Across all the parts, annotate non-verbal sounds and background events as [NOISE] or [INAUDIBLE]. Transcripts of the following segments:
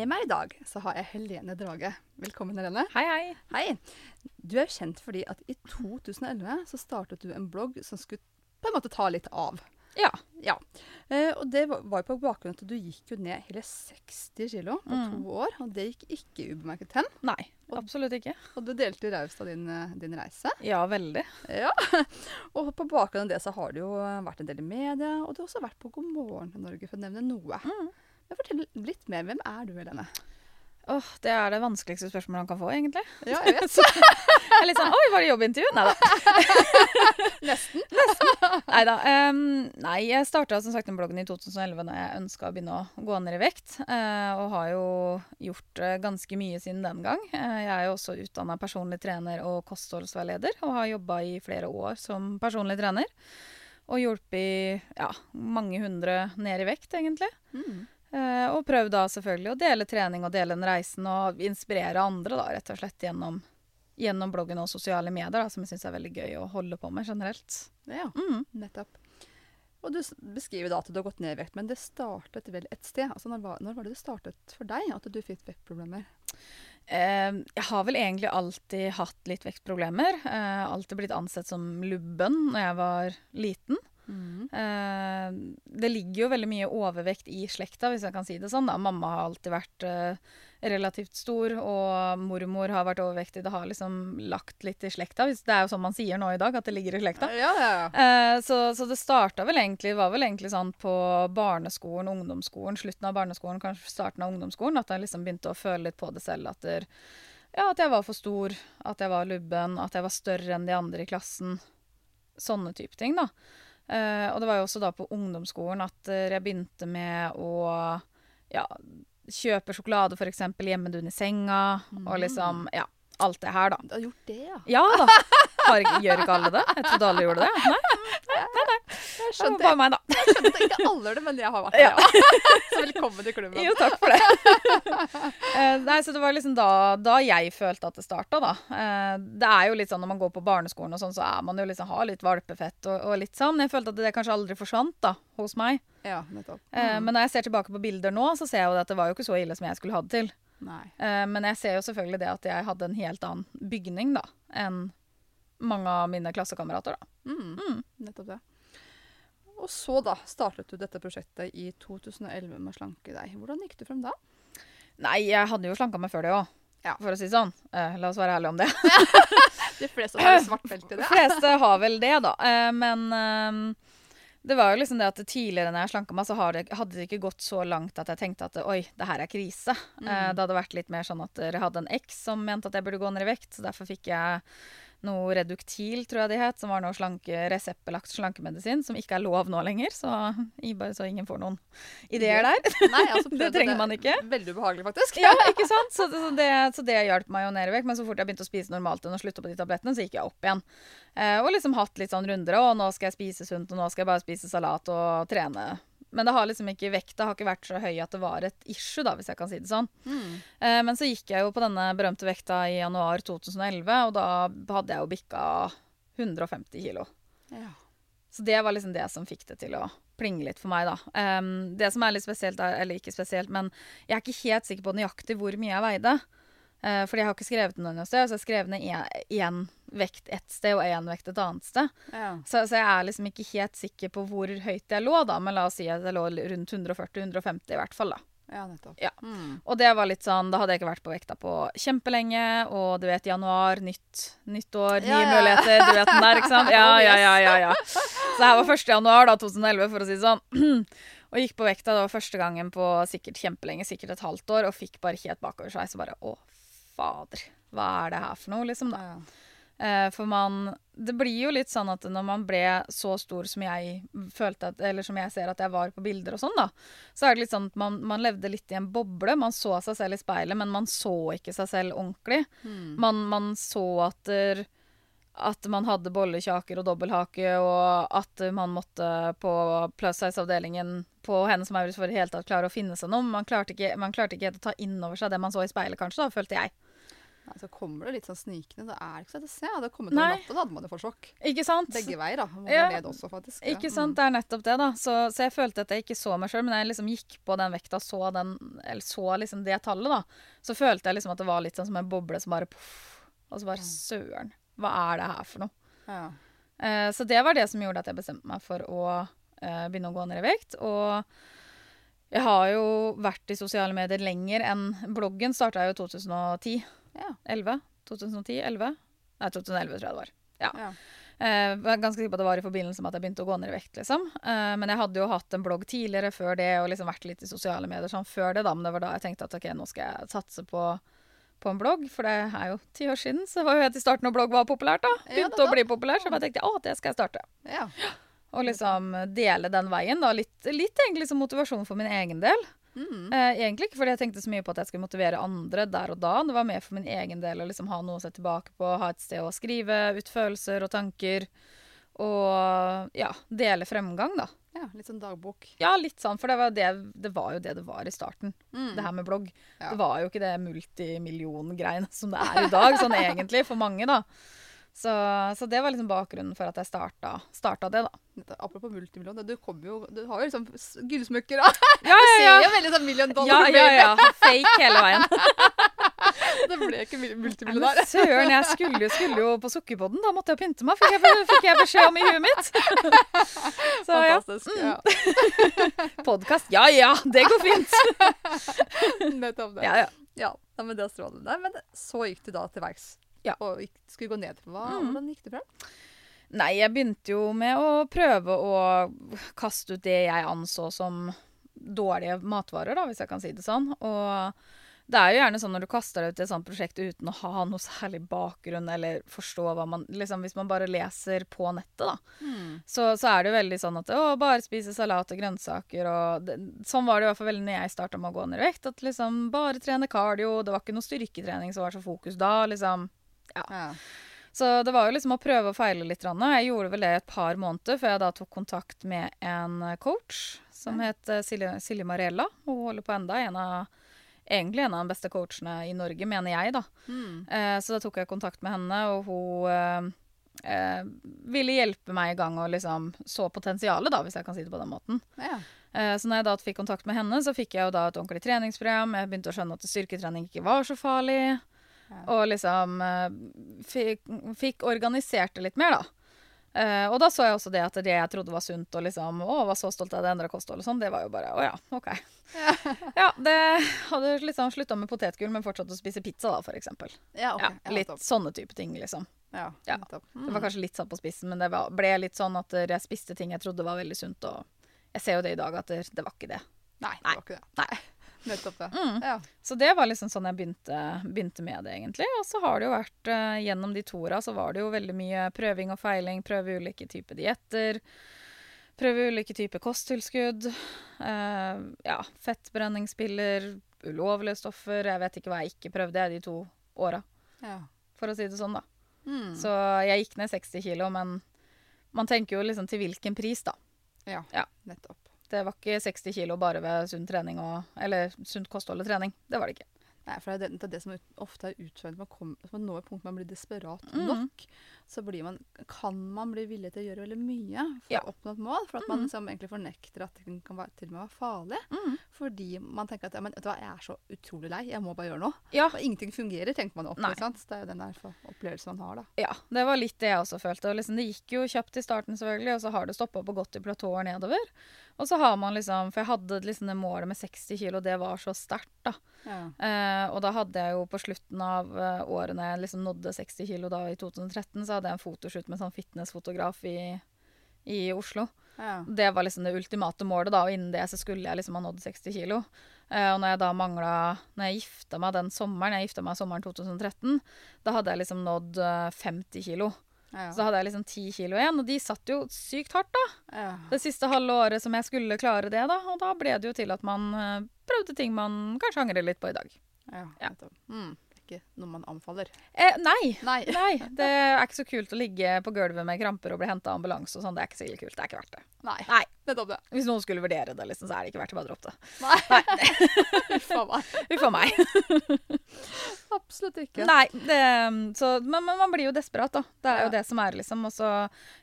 Med meg i dag så har jeg Helene Drage. Velkommen, Helene. Hei, hei. Hei. Du er kjent fordi at i 2011 så startet du en blogg som skulle på en måte ta litt av. Ja. Ja. Eh, og det var jo på bakgrunn av at du gikk jo ned hele 60 kilo på Mm. to år. Og det gikk ikke ubemerket hen. Nei, absolutt ikke. Og du delte raust av din, eh, din reise. Ja, veldig. Ja. [LAUGHS] Og på bakgrunn av det så har du jo vært en del i media, og du har også vært på God morgen Norge, for å nevne noe. Mm. Fortell litt mer. Hvem er du, Helene? Åh, det er det vanskeligste spørsmålet han kan få, egentlig. Ja, jeg vet. [LAUGHS] Jeg er litt sånn Oi, var det jobbintervju? Nei da. [LAUGHS] [LAUGHS] Nesten. Neida. Um, nei, jeg starta som sagt den bloggen i 2011 da jeg ønska å begynne å gå ned i vekt. Uh, og har jo gjort uh, ganske mye siden den gang. Uh, jeg er jo også utdanna personlig trener og kostholdsveileder, og har jobba i flere år som personlig trener. Og hjulpet ja, mange hundre ned i vekt, egentlig. Mm. Eh, og prøv da selvfølgelig å dele trening og dele den reisen og inspirere andre, da, rett og slett gjennom, gjennom bloggen og sosiale medier, da, som jeg syns er veldig gøy å holde på med generelt. Ja, Mm. nettopp. Og du beskriver da at du har gått ned i vekt, men det startet vel et sted. Altså, når, var, når var det det startet for deg at du fikk vektproblemer? Eh, jeg har vel egentlig alltid hatt litt vektproblemer. Eh, alltid blitt ansett som lubben når jeg var liten. Eh, det ligger jo veldig mye overvekt i slekta, hvis jeg kan si det sånn. Da. Mamma har alltid vært uh, relativt stor, og mormor har vært overvektig. Det har liksom lagt litt i slekta. Hvis det er jo sånn man sier nå i dag, at det ligger i slekta. Ja, ja, ja. Uh, så, så det starta vel egentlig, var vel egentlig sånn på barneskolen, ungdomsskolen, slutten av barneskolen, kanskje starten av ungdomsskolen, at jeg liksom begynte å føle litt på det selv. At, der, ja, at jeg var for stor, at jeg var lubben, at jeg var større enn de andre i klassen. Sånne type ting, da. Eh, og det var jo også da på ungdomsskolen at eh, jeg begynte med å ja, kjøpe sjokolade eksempel hjemme under senga, og liksom, ja, alt det her, da. Du har gjort det, ja. Ja da. Har, gjør ikke alle det? Jeg trodde alle gjorde det. Nei, Jeg det var bare meg, da. jeg skjønte ikke alle gjør det, men jeg har vært der, ja. [LAUGHS] Så velkommen i klubben. Jo, takk for det. [LAUGHS] Eh, nei, så det var liksom da, da jeg følte at det starta, da. Eh, det er jo litt sånn når man går på barneskolen og sånn, så er man jo liksom har litt valpefett og, og litt sånn. Jeg følte at det kanskje aldri forsvant da, hos meg. Ja, nettopp. Eh, Mm. men når jeg ser tilbake på bilder nå, så ser jeg jo at det var jo ikke så ille som jeg skulle ha det til. Eh, men jeg ser jo selvfølgelig det at jeg hadde en helt annen bygning da, enn mange av mine klassekamerater. Mm. Mm. Nettopp det. Og så da startet du dette prosjektet i 2011 med å slanke deg. Hvordan gikk du frem da? Nei, jeg hadde jo slanka meg før det òg, Ja. for å si det sånn. Eh, la oss være ærlige om det. [LAUGHS] De fleste har svart belte i De [LAUGHS] fleste har vel det, da. Eh, men eh, det var jo liksom det at tidligere når jeg slanka meg, så hadde det ikke gått så langt at jeg tenkte at oi, det her er krise. Eh, Mm. det hadde vært litt mer sånn at jeg hadde en eks som mente at jeg burde gå ned i vekt, så derfor fikk jeg noe Reduktil, tror jeg det het, som var noe slanke, reseptbelagt slankemedisin, som ikke er lov nå lenger, så, [LAUGHS] bare så ingen får noen ideer der. Nei, altså, [LAUGHS] Det trenger man ikke. Veldig ubehagelig, faktisk. Ja, [LAUGHS] ikke sant? Så, så, det, så det hjalp meg jo ned i vekt. Men så fort jeg begynte å spise normalt og slutta på de tablettene, så gikk jeg opp igjen. Eh, og liksom hatt litt sånn runder. Og nå skal jeg spise sunt, og nå skal jeg bare spise salat og trene. Men det har liksom ikke, vekta har ikke vært så høy at det var et issue, da, hvis jeg kan si det sånn. Mm. Eh, men så gikk jeg jo på denne berømte vekta i januar 2011, og da hadde jeg jo bikka 150 kilo. Ja. Så det var liksom det som fikk det til å plinge litt for meg, da. Um, det som er litt spesielt, er, eller ikke spesielt, men jeg er ikke helt sikker på nøyaktig hvor mye jeg veide. Eh, fordi jeg har ikke skrevet den noe sted, så jeg har skrevet ned én vekt ett sted og én vekt et annet sted. Ja. Så, så jeg er liksom ikke helt sikker på hvor høyt jeg lå, da, men la oss si at jeg lå rundt 140-150 i hvert fall, da. ja, nettopp. Ja. Mm. Og det var litt sånn, da hadde jeg ikke vært på vekta på kjempelenge, og du vet, januar, nytt, nytt år, nye Ja, ja. muligheter, du vet den der, ikke sant? [LAUGHS] Ja, ja, ja, ja, ja. Så her var 1. januar da, 2011, for å si det sånn. [CLEARS THROAT] Og gikk på vekta, det var første gangen på sikkert kjempelenge, sikkert et halvt år, og fikk bare helt bakover seg, så bare, å, fader, hva er det her for noe, liksom da? Eh, for man Det blir jo litt sånn at når man ble så stor som jeg følte at, Eller som jeg ser at jeg var på bilder og sånn, da. Så er det litt sånn at man, man levde litt i en boble. Man så seg selv i speilet, men man så ikke seg selv ordentlig. Mm. Man, man så at der, at man hadde bollekjaker og dobbelthake, og at man måtte på plus size-avdelingen på Hennes Maurits for i det hele tatt klare å finne seg noe. Man klarte ikke, man klarte ikke helt å ta inn over seg det man så i speilet, kanskje, da, følte jeg. Så kommer det litt sånn snikende. da er det ikke så lett å se. Hadde det kommet noen natta, da hadde man jo fått sjokk. Ikke sant? Begge veier, da. Ja. også, faktisk. Ja. Ikke sant, det er nettopp det, da. Så, så jeg følte at jeg ikke så meg sjøl, men jeg liksom gikk på den vekta, så, den, eller så liksom det tallet, da. Så følte jeg liksom at det var litt sånn som en boble som bare poff. Og så bare søren, hva er det her for noe? Ja. Eh, så det var det som gjorde at jeg bestemte meg for å eh, begynne å gå ned i vekt. Og jeg har jo vært i sosiale medier lenger enn bloggen. Starta jo i 2010. Ja. 11? 2010? 11? Nei, 2011 tror jeg det var. Ja. Ja. Eh, var ganske sikker på at det var i forbindelse med at jeg begynte å gå ned i vekt. liksom. Eh, men jeg hadde jo hatt en blogg tidligere før det, og liksom vært litt i sosiale medier sånn før det. da, Men det var da jeg tenkte at ok, nå skal jeg satse på, på en blogg, for det er jo ti år siden. Så var jo helt i starten når blogg var populært. da. Ja, Begynte det å bli populær, så jeg tenkte å, det skal jeg starte. ja. Og liksom dele den veien. da, Litt, litt egentlig som motivasjon for min egen del. Mm. Eh, egentlig ikke fordi jeg tenkte så mye på at jeg skulle motivere andre der og da. Det var mer for min egen del å liksom ha noe å se tilbake på, ha et sted å skrive ut følelser og tanker. Og ja, dele fremgang, da. ja. Litt sånn dagbok. Ja, litt sånn, for det var, det, det var jo det det var i starten. Mm. Det her med blogg. Ja. Det var jo ikke det multimillion-greiene som det er i dag, sånn [LAUGHS] egentlig, for mange, da. Så, så det var liksom bakgrunnen for at jeg starta, starta det, da. Apropos multimillion, du jo Du har jo liksom gullsmykker og [LAUGHS] Ja, Du ja, ser jo veldig sånn million dollar ja, ja. ja. Fake hele veien. [LAUGHS] [LAUGHS] Det ble ikke multimillionær. søren, jeg skulle, skulle jo på Sukkerpodden. Da måtte jeg pynte meg, fikk jeg, fikk jeg beskjed om i huet mitt. Så ja. Fantastisk. Ja. Podkast, ja ja, det går fint. Nettopp det. Ja, ja. Ja, men det er strålende. Men så gikk du da til verks. Ja. Og skulle gå ned. Hva, Mm. Hvordan gikk det fram? Nei, jeg begynte jo med å prøve å kaste ut det jeg anså som dårlige matvarer, da, hvis jeg kan si det sånn. Og det er jo gjerne sånn når du kaster deg ut i et sånt prosjekt uten å ha noe særlig bakgrunn eller forstå hva man liksom Hvis man bare leser på nettet, da. så, så er det jo veldig sånn at å, bare spise salat og grønnsaker og det, Sånn var det i hvert fall veldig når jeg starta med å gå ned i vekt. At liksom bare trene cardio. Det var ikke noe styrketrening som var så fokus da. liksom. Ja. Så det var jo liksom å prøve og feile litt. Jeg gjorde vel det et par måneder før jeg da tok kontakt med en coach som het eh, Silje, Silje Marella. Hun holder på enda. En av, egentlig en av de beste coachene i Norge, mener jeg, da. Mm. Eh, så da tok jeg kontakt med henne, og hun eh, eh, ville hjelpe meg i gang og liksom så potensialet, da, hvis jeg kan si det på den måten. ja. Eh, Så når jeg da fikk kontakt med henne, så fikk jeg jo da et ordentlig treningsprogram. Jeg begynte å skjønne at styrketrening ikke var så farlig. Og liksom eh, fikk, fikk organisert det litt mer, da. Uh, og da så jeg også det at det jeg trodde var sunt, og liksom å, var så stolt av det endra kostholdet og sånn, det var jo bare å ja, OK. [LAUGHS] Ja, det hadde liksom slutta med potetgull, men fortsatt å spise pizza, da, for eksempel. Ja, ok. Ja, Ja, litt ja, sånne type ting, liksom. Ja, Ja. Mm. Det var kanskje litt satt på spissen, men det var, ble litt sånn at jeg spiste ting jeg trodde var veldig sunt, og jeg ser jo det i dag at det, det var ikke det. Nei, det var ikke det. Nei. Nettopp det. Mm. Ja. Så det var liksom sånn jeg begynte, begynte med det, egentlig. Og så har det jo vært uh, Gjennom de to åra så var det jo veldig mye prøving og feiling. Prøve ulike typer dietter. Prøve ulike typer kosttilskudd. Uh, ja, fettbrenningspiller, ulovlige stoffer. Jeg vet ikke hva jeg ikke prøvde jeg de to åra, ja. for å si det sånn, da. Mm. Så jeg gikk ned 60 kilo, men man tenker jo liksom til hvilken pris, da. ja. Ja. Nettopp. Det var ikke 60 kilo bare ved sunn trening og Eller sunt kosthold og trening. Det var det ikke. Nei, for det er det, det, som ofte er utfordrende. Man, kommer- man når et punkt man blir desperat Mhm. nok, så blir man, kan man bli villig til å gjøre veldig mye for Ja. å oppnå et mål. For at man Mhm. liksom egentlig fornekter at det kan være, til og med være farlig. Mm. Fordi man tenker at ja, men, vet du hva, jeg er så utrolig lei, jeg må bare gjøre noe. Ja. Og ingenting fungerer, tenker man opp sant? Det er jo den der opplevelsen man har, da. Ja, det var litt det jeg også følte. Og liksom, det gikk jo kjapt i starten, selvfølgelig, og så har det stoppa opp og gått i platåer nedover. Og så har man liksom For jeg hadde liksom det målet med 60 kilo, det var så sterkt, da. Ja. Eh, og da hadde jeg jo på slutten av årene året når jeg liksom nådde 60 kilo da i 2013, så hadde jeg en fotoshoot med sånn fitnessfotograf i, i Oslo. Ja. Det var liksom det ultimate målet, da, og innen det så skulle jeg liksom ha nådd 60 kilo. Eh, og når jeg da mangla Når jeg gifta meg den sommeren, jeg gifta meg sommeren 2013, da hadde jeg liksom nådd eh, 50 kilo. Ja. Så da hadde jeg liksom 10 kilo igjen, og de satt jo sykt hardt, da. ja. Det siste halve året som jeg skulle klare det, da. Og da ble det jo til at man eh, prøvde ting man kanskje angrer litt på i dag. Ja, Ja. Mm. Ikke noe man anfaller. Eh, nei. Nei. [LAUGHS] Nei, det er ikke så kult å ligge på gulvet med kramper og bli henta av ambulanse og sånn. Det er ikke så ille kult. Det er ikke verdt det. Nei. Nei. Nettopp det. Hvis noen skulle vurdere det, liksom, så er det ikke verdt å Bare dropp det. Nei. Uff [LAUGHS] a meg. [LAUGHS] Uff a meg. Absolutt ikke. Nei, det, så, men, men man blir jo desperat, da. Det er jo Ja. det som er, liksom. Og så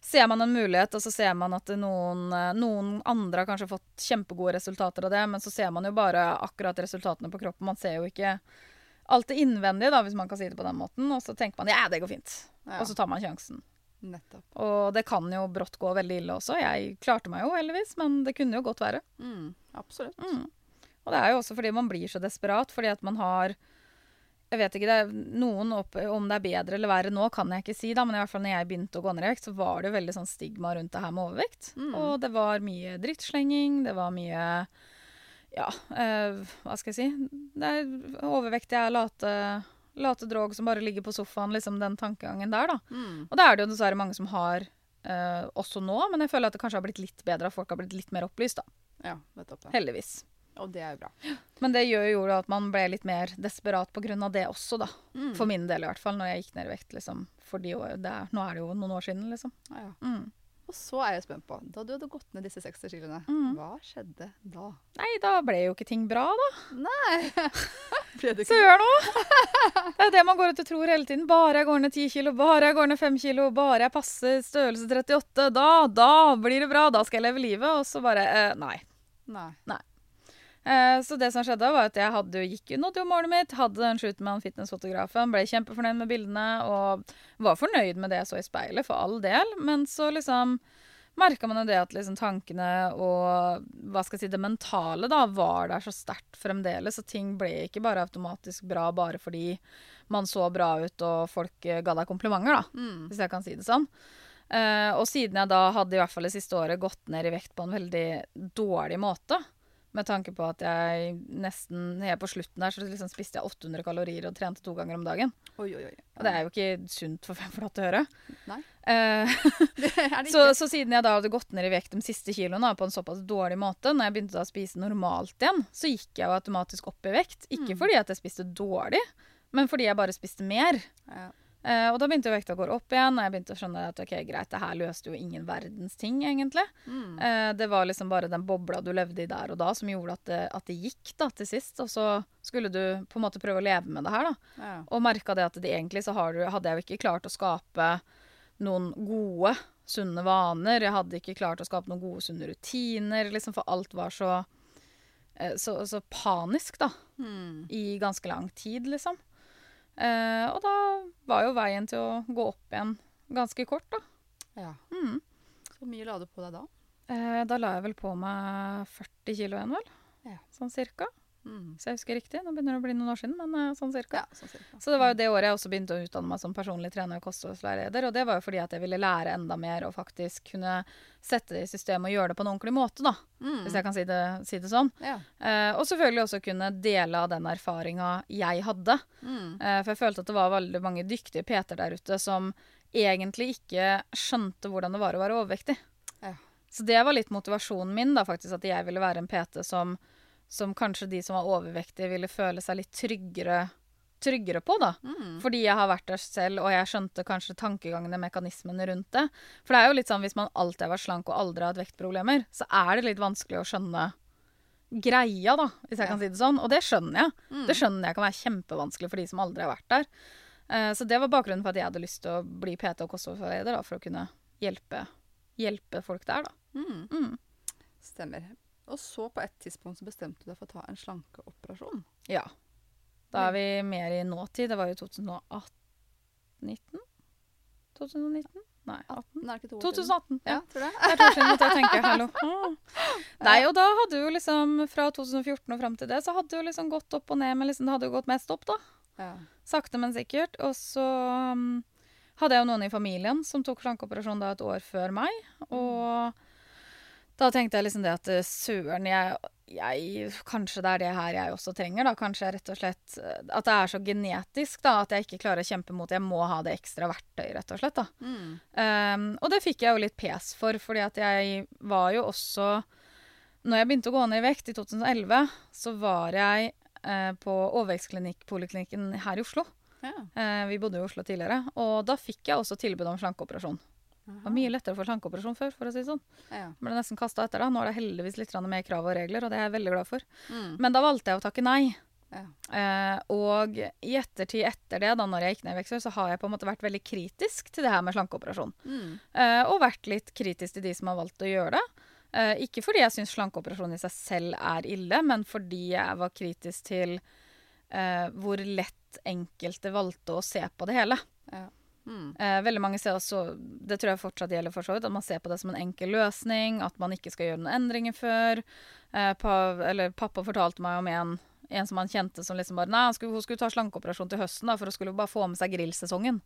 ser man en mulighet, og så ser man at noen, eh, noen andre har kanskje fått kjempegode resultater av det, men så ser man jo bare akkurat resultatene på kroppen. Man ser jo ikke alt det innvendige, da, hvis man kan si det på den måten. Og så tenker man ja, det går fint. Ja. Og så tar man sjansen. Nettopp. Og det kan jo brått gå veldig ille også. Jeg klarte meg jo heldigvis, men det kunne jo godt være. Mm, absolutt. Mm. Og det er jo også fordi man blir så desperat, fordi at man har Jeg vet ikke, det noen opp, Om det er bedre eller verre nå, kan jeg ikke si, da, men i hvert fall når jeg begynte å gå ned i vekt, så var det jo veldig sånn stigma rundt det her med overvekt. Mm. Og det var mye drittslenging, det var mye Ja, eh, hva skal jeg si? Det er overvektige er late, late drog som bare ligger på sofaen, liksom den tankegangen der, da. Mm. Og det er det jo dessverre mange som har eh, også nå, men jeg føler at det kanskje har blitt litt bedre, at folk har blitt litt mer opplyst, da. Ja, nettopp det. Heldigvis. Og det er jo bra. Men det gjør jo at man ble litt mer desperat av det også, da. Mm. For min del i hvert fall, når jeg gikk ned i vekt, liksom. Er, nå er det jo noen år siden, liksom. Ja, ja. Mm. Og så er jeg spent på, da du hadde gått ned disse 60 kiloene, Mm. hva skjedde da? Nei, da ble jo ikke ting bra, da. Nei! [LAUGHS] Ble det ikke Søren òg! Det er det man går ut og tror hele tiden. Bare jeg går ned 10 kilo, bare jeg går ned 5 kilo, bare jeg passer størrelse 38, da, da blir det bra, da skal jeg leve livet. Og så bare eh, nei. Nei. Eh, så det som skjedde var at jeg hadde, gikk nådde jo målet mitt, hadde den shoot med han fitnessfotografen, ble kjempefornøyd med bildene og var fornøyd med det jeg så i speilet, for all del. Men så liksom merka man jo det at liksom tankene og hva skal jeg si, det mentale da, var der så sterkt fremdeles. Og ting ble ikke bare automatisk bra bare fordi man så bra ut og folk eh, ga deg komplimenter, da Mm. hvis jeg kan si det sånn. Uh, og siden jeg da hadde i hvert fall det siste året gått ned i vekt på en veldig dårlig måte, med tanke på at jeg nesten helt på slutten der så liksom spiste jeg 800 kalorier og trente to ganger om dagen. Oi, oi, oi. Og det er jo ikke sunt for fem flate øre. Nei. Eh, [LAUGHS] [LAUGHS] så, så siden jeg da hadde gått ned i vekt de siste kiloene på en såpass dårlig måte, når jeg begynte å spise normalt igjen, så gikk jeg jo automatisk opp i vekt. Ikke Mm. fordi at jeg spiste dårlig, men fordi jeg bare spiste mer. Ja. Eh, og da begynte vekta å gå opp igjen, og jeg begynte å skjønne at ok, greit, det her løste jo ingen verdens ting, egentlig. Mm. Uh, det var liksom bare den bobla du levde i der og da, som gjorde at det, at det gikk da til sist. Og så skulle du på en måte prøve å leve med det her, da. Ja. Og merka det at det egentlig så har du, hadde jeg jo ikke klart å skape noen gode, sunne vaner. Jeg hadde ikke klart å skape noen gode, sunne rutiner, liksom, for alt var så, eh, så, så panisk, da Mm. i ganske lang tid, liksom. Eh, og da var jo veien til å gå opp igjen ganske kort, da. ja. Mm. Så mye la du på deg da? Eh, da la jeg vel på meg 40 kilo igjen, vel. Ja. Sånn cirka. Mm. Hvis jeg husker riktig. Nå begynner det å bli noen år siden, men eh, sånn cirka. Ja, sånn cirka. Så det var jo det året jeg også begynte å utdanne meg som personlig trener og kostholdsveileder. Og det var jo fordi at jeg ville lære enda mer og faktisk kunne sette det i systemet og gjøre det på en ordentlig måte, da. Mm. Hvis jeg kan si det, si det sånn. Ja. Eh, og selvfølgelig også kunne dele av den erfaringa jeg hadde. Mm. Eh, for jeg følte at det var veldig mange dyktige Peter der ute som egentlig ikke skjønte hvordan det var å være overvektig. Ja. Så det var litt motivasjonen min, da, faktisk, at jeg ville være en PT som, som kanskje de som var overvektige, ville føle seg litt tryggere, tryggere på, da. Mm. Fordi jeg har vært der selv, og jeg skjønte kanskje tankegangene, mekanismene rundt det. For det er jo litt sånn hvis man alltid har vært slank og aldri har hatt vektproblemer, så er det litt vanskelig å skjønne greia, da, hvis jeg Ja. kan si det sånn. Og det skjønner jeg. Mm. Det skjønner jeg kan være kjempevanskelig for de som aldri har vært der. Eh, så det var bakgrunnen for at jeg hadde lyst til å bli PT og kostholdsveileder, for å kunne hjelpe, hjelpe folk der, da. Mm. Mm. Stemmer. Og så på et tidspunkt så bestemte du deg for å ta en slankeoperasjon. Ja. Da er vi mer i nåtid. Det var jo 2018 19? 2019? Nei, 18. Nei, er ikke to år 2018. Ja, tror det. Det er to år siden måtte jeg tenke. Hallo. Ah. [LAUGHS] Nei, og da hadde jo liksom Fra 2014 og fram til det, så hadde det jo liksom gått opp og ned, men liksom, det hadde jo gått mest opp, da. Ja. Sakte, men sikkert. Og så um, hadde jeg jo noen i familien som tok slankeoperasjon da et år før meg. Og da tenkte jeg liksom det at eh, søren, jeg, jeg Kanskje det er det her jeg også trenger, da. Kanskje jeg rett og slett eh, At det er så genetisk, da. At jeg ikke klarer å kjempe mot Jeg må ha det ekstra verktøyet, rett og slett, da. Mm. Um, og det fikk jeg jo litt pes for, fordi at jeg var jo også Når jeg begynte å gå ned i vekt i 2011, så var jeg uh, på overvekstpoliklinikken her i Oslo. Ja. Uh, vi bodde i Oslo tidligere. Og da fikk jeg også tilbud om slankeoperasjon. Det var mye lettere å få slankeoperasjon før, for å si det sånn. Ja. Ble nesten kasta etter da. Nå er det heldigvis litt mer krav og regler, og det er jeg veldig glad for. Mm. Men da valgte jeg å takke nei. Ja. Eh, og i ettertid etter det, da når jeg gikk ned i vekst, så har jeg på en måte vært veldig kritisk til det her med slankeoperasjon. Mm. Eh, og vært litt kritisk til de som har valgt å gjøre det. Eh, ikke fordi jeg syns slankeoperasjon i seg selv er ille, men fordi jeg var kritisk til eh, hvor lett enkelte valgte å se på det hele. Ja. Mm. Eh, veldig mange ser også, det tror jeg fortsatt gjelder for så vidt, at man ser på det som en enkel løsning, at man ikke skal gjøre noen endringer før. Eh, eller pappa fortalte meg om en, en som han kjente som liksom bare Nei, hun skulle, hun skulle ta slankeoperasjon til høsten, da, for hun skulle bare få med seg grillsesongen.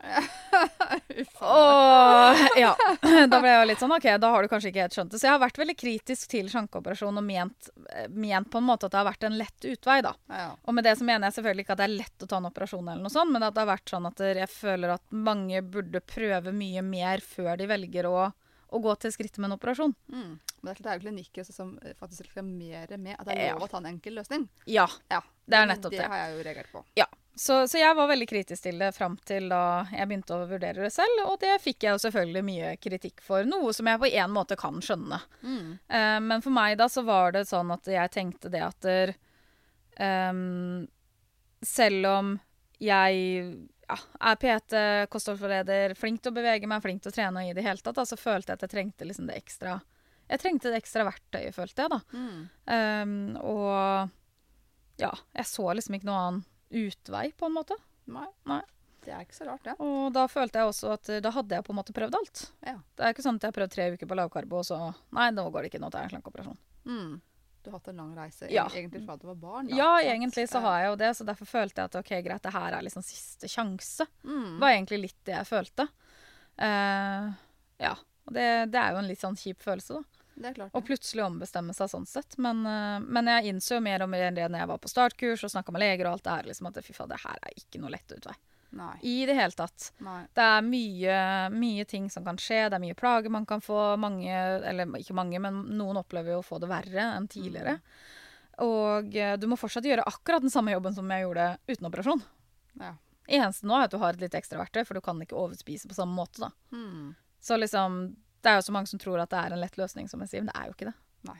[LAUGHS] Og ja, [LAUGHS] da ble jeg jo litt sånn OK, da har du kanskje ikke helt skjønt det. Så jeg har vært veldig kritisk til slankeoperasjon og ment, eh, ment på en måte at det har vært en lett utvei, da. Ja. Og med det så mener jeg selvfølgelig ikke at det er lett å ta en operasjon, eller noe sånt, men at det har vært sånn at jeg føler at mange burde prøve mye mer før de velger å, å gå til skrittet med en operasjon. Mm. Men det er jo klinikker som faktisk reklamerer med at det er lov å ta en enkel løsning. Ja, Ja, det er nettopp det. det. har jeg jo reagert på. Ja. Så, så jeg var veldig kritisk til det fram til da jeg begynte å vurdere det selv, og det fikk jeg jo selvfølgelig mye kritikk for, noe som jeg på en måte kan skjønne. Mm. Uh, men for meg da så var det sånn at jeg tenkte det at der, um, Selv om jeg ja, er PT, kostholdsforleder, flink til å bevege meg, flink til å trene og i det hele tatt, da, så følte jeg at jeg trengte liksom det ekstra Jeg trengte det ekstra verktøyet, følte jeg, da. Mm. Um, og ja, jeg så liksom ikke noe annen utvei, på en måte. Nei. Nei. Det er ikke så rart, det. Og da følte jeg også at eh, da hadde jeg på en måte prøvd alt. Ja. Det er ikke sånn at jeg har prøvd tre uker på lavkarbo, og så Nei, nå går det ikke, nå tar jeg en slankeoperasjon. Mm. Du har hatt en lang reise Ja. egentlig fra du var barn? da, Ja, egentlig så har jeg jo det, så derfor følte jeg at ok, greit, det her er liksom siste sjanse. Mm. Var egentlig litt det jeg følte. Uh, ja. Og det, det er jo en litt sånn kjip følelse, da. Det er klart. Og plutselig ombestemme seg sånn sett. Men, eh, men jeg innså jo mer og mer det når jeg var på startkurs og snakka med leger og alt det her, liksom at fy faen, det her er ikke noe lett utvei. Nei. I det hele tatt. Nei. Det er mye, mye ting som kan skje, det er mye plager man kan få. Mange, eller ikke mange, men noen opplever jo å få det verre enn tidligere. Og eh, du må fortsatt gjøre akkurat den samme jobben som jeg gjorde uten operasjon. Ja. Eneste nå er at du har et litt ekstra verktøy, for du kan ikke overspise på samme måte. da. Mm. Så liksom, det er jo så mange som tror at det er en lett løsning, som jeg sier, men det er jo ikke det. Nei.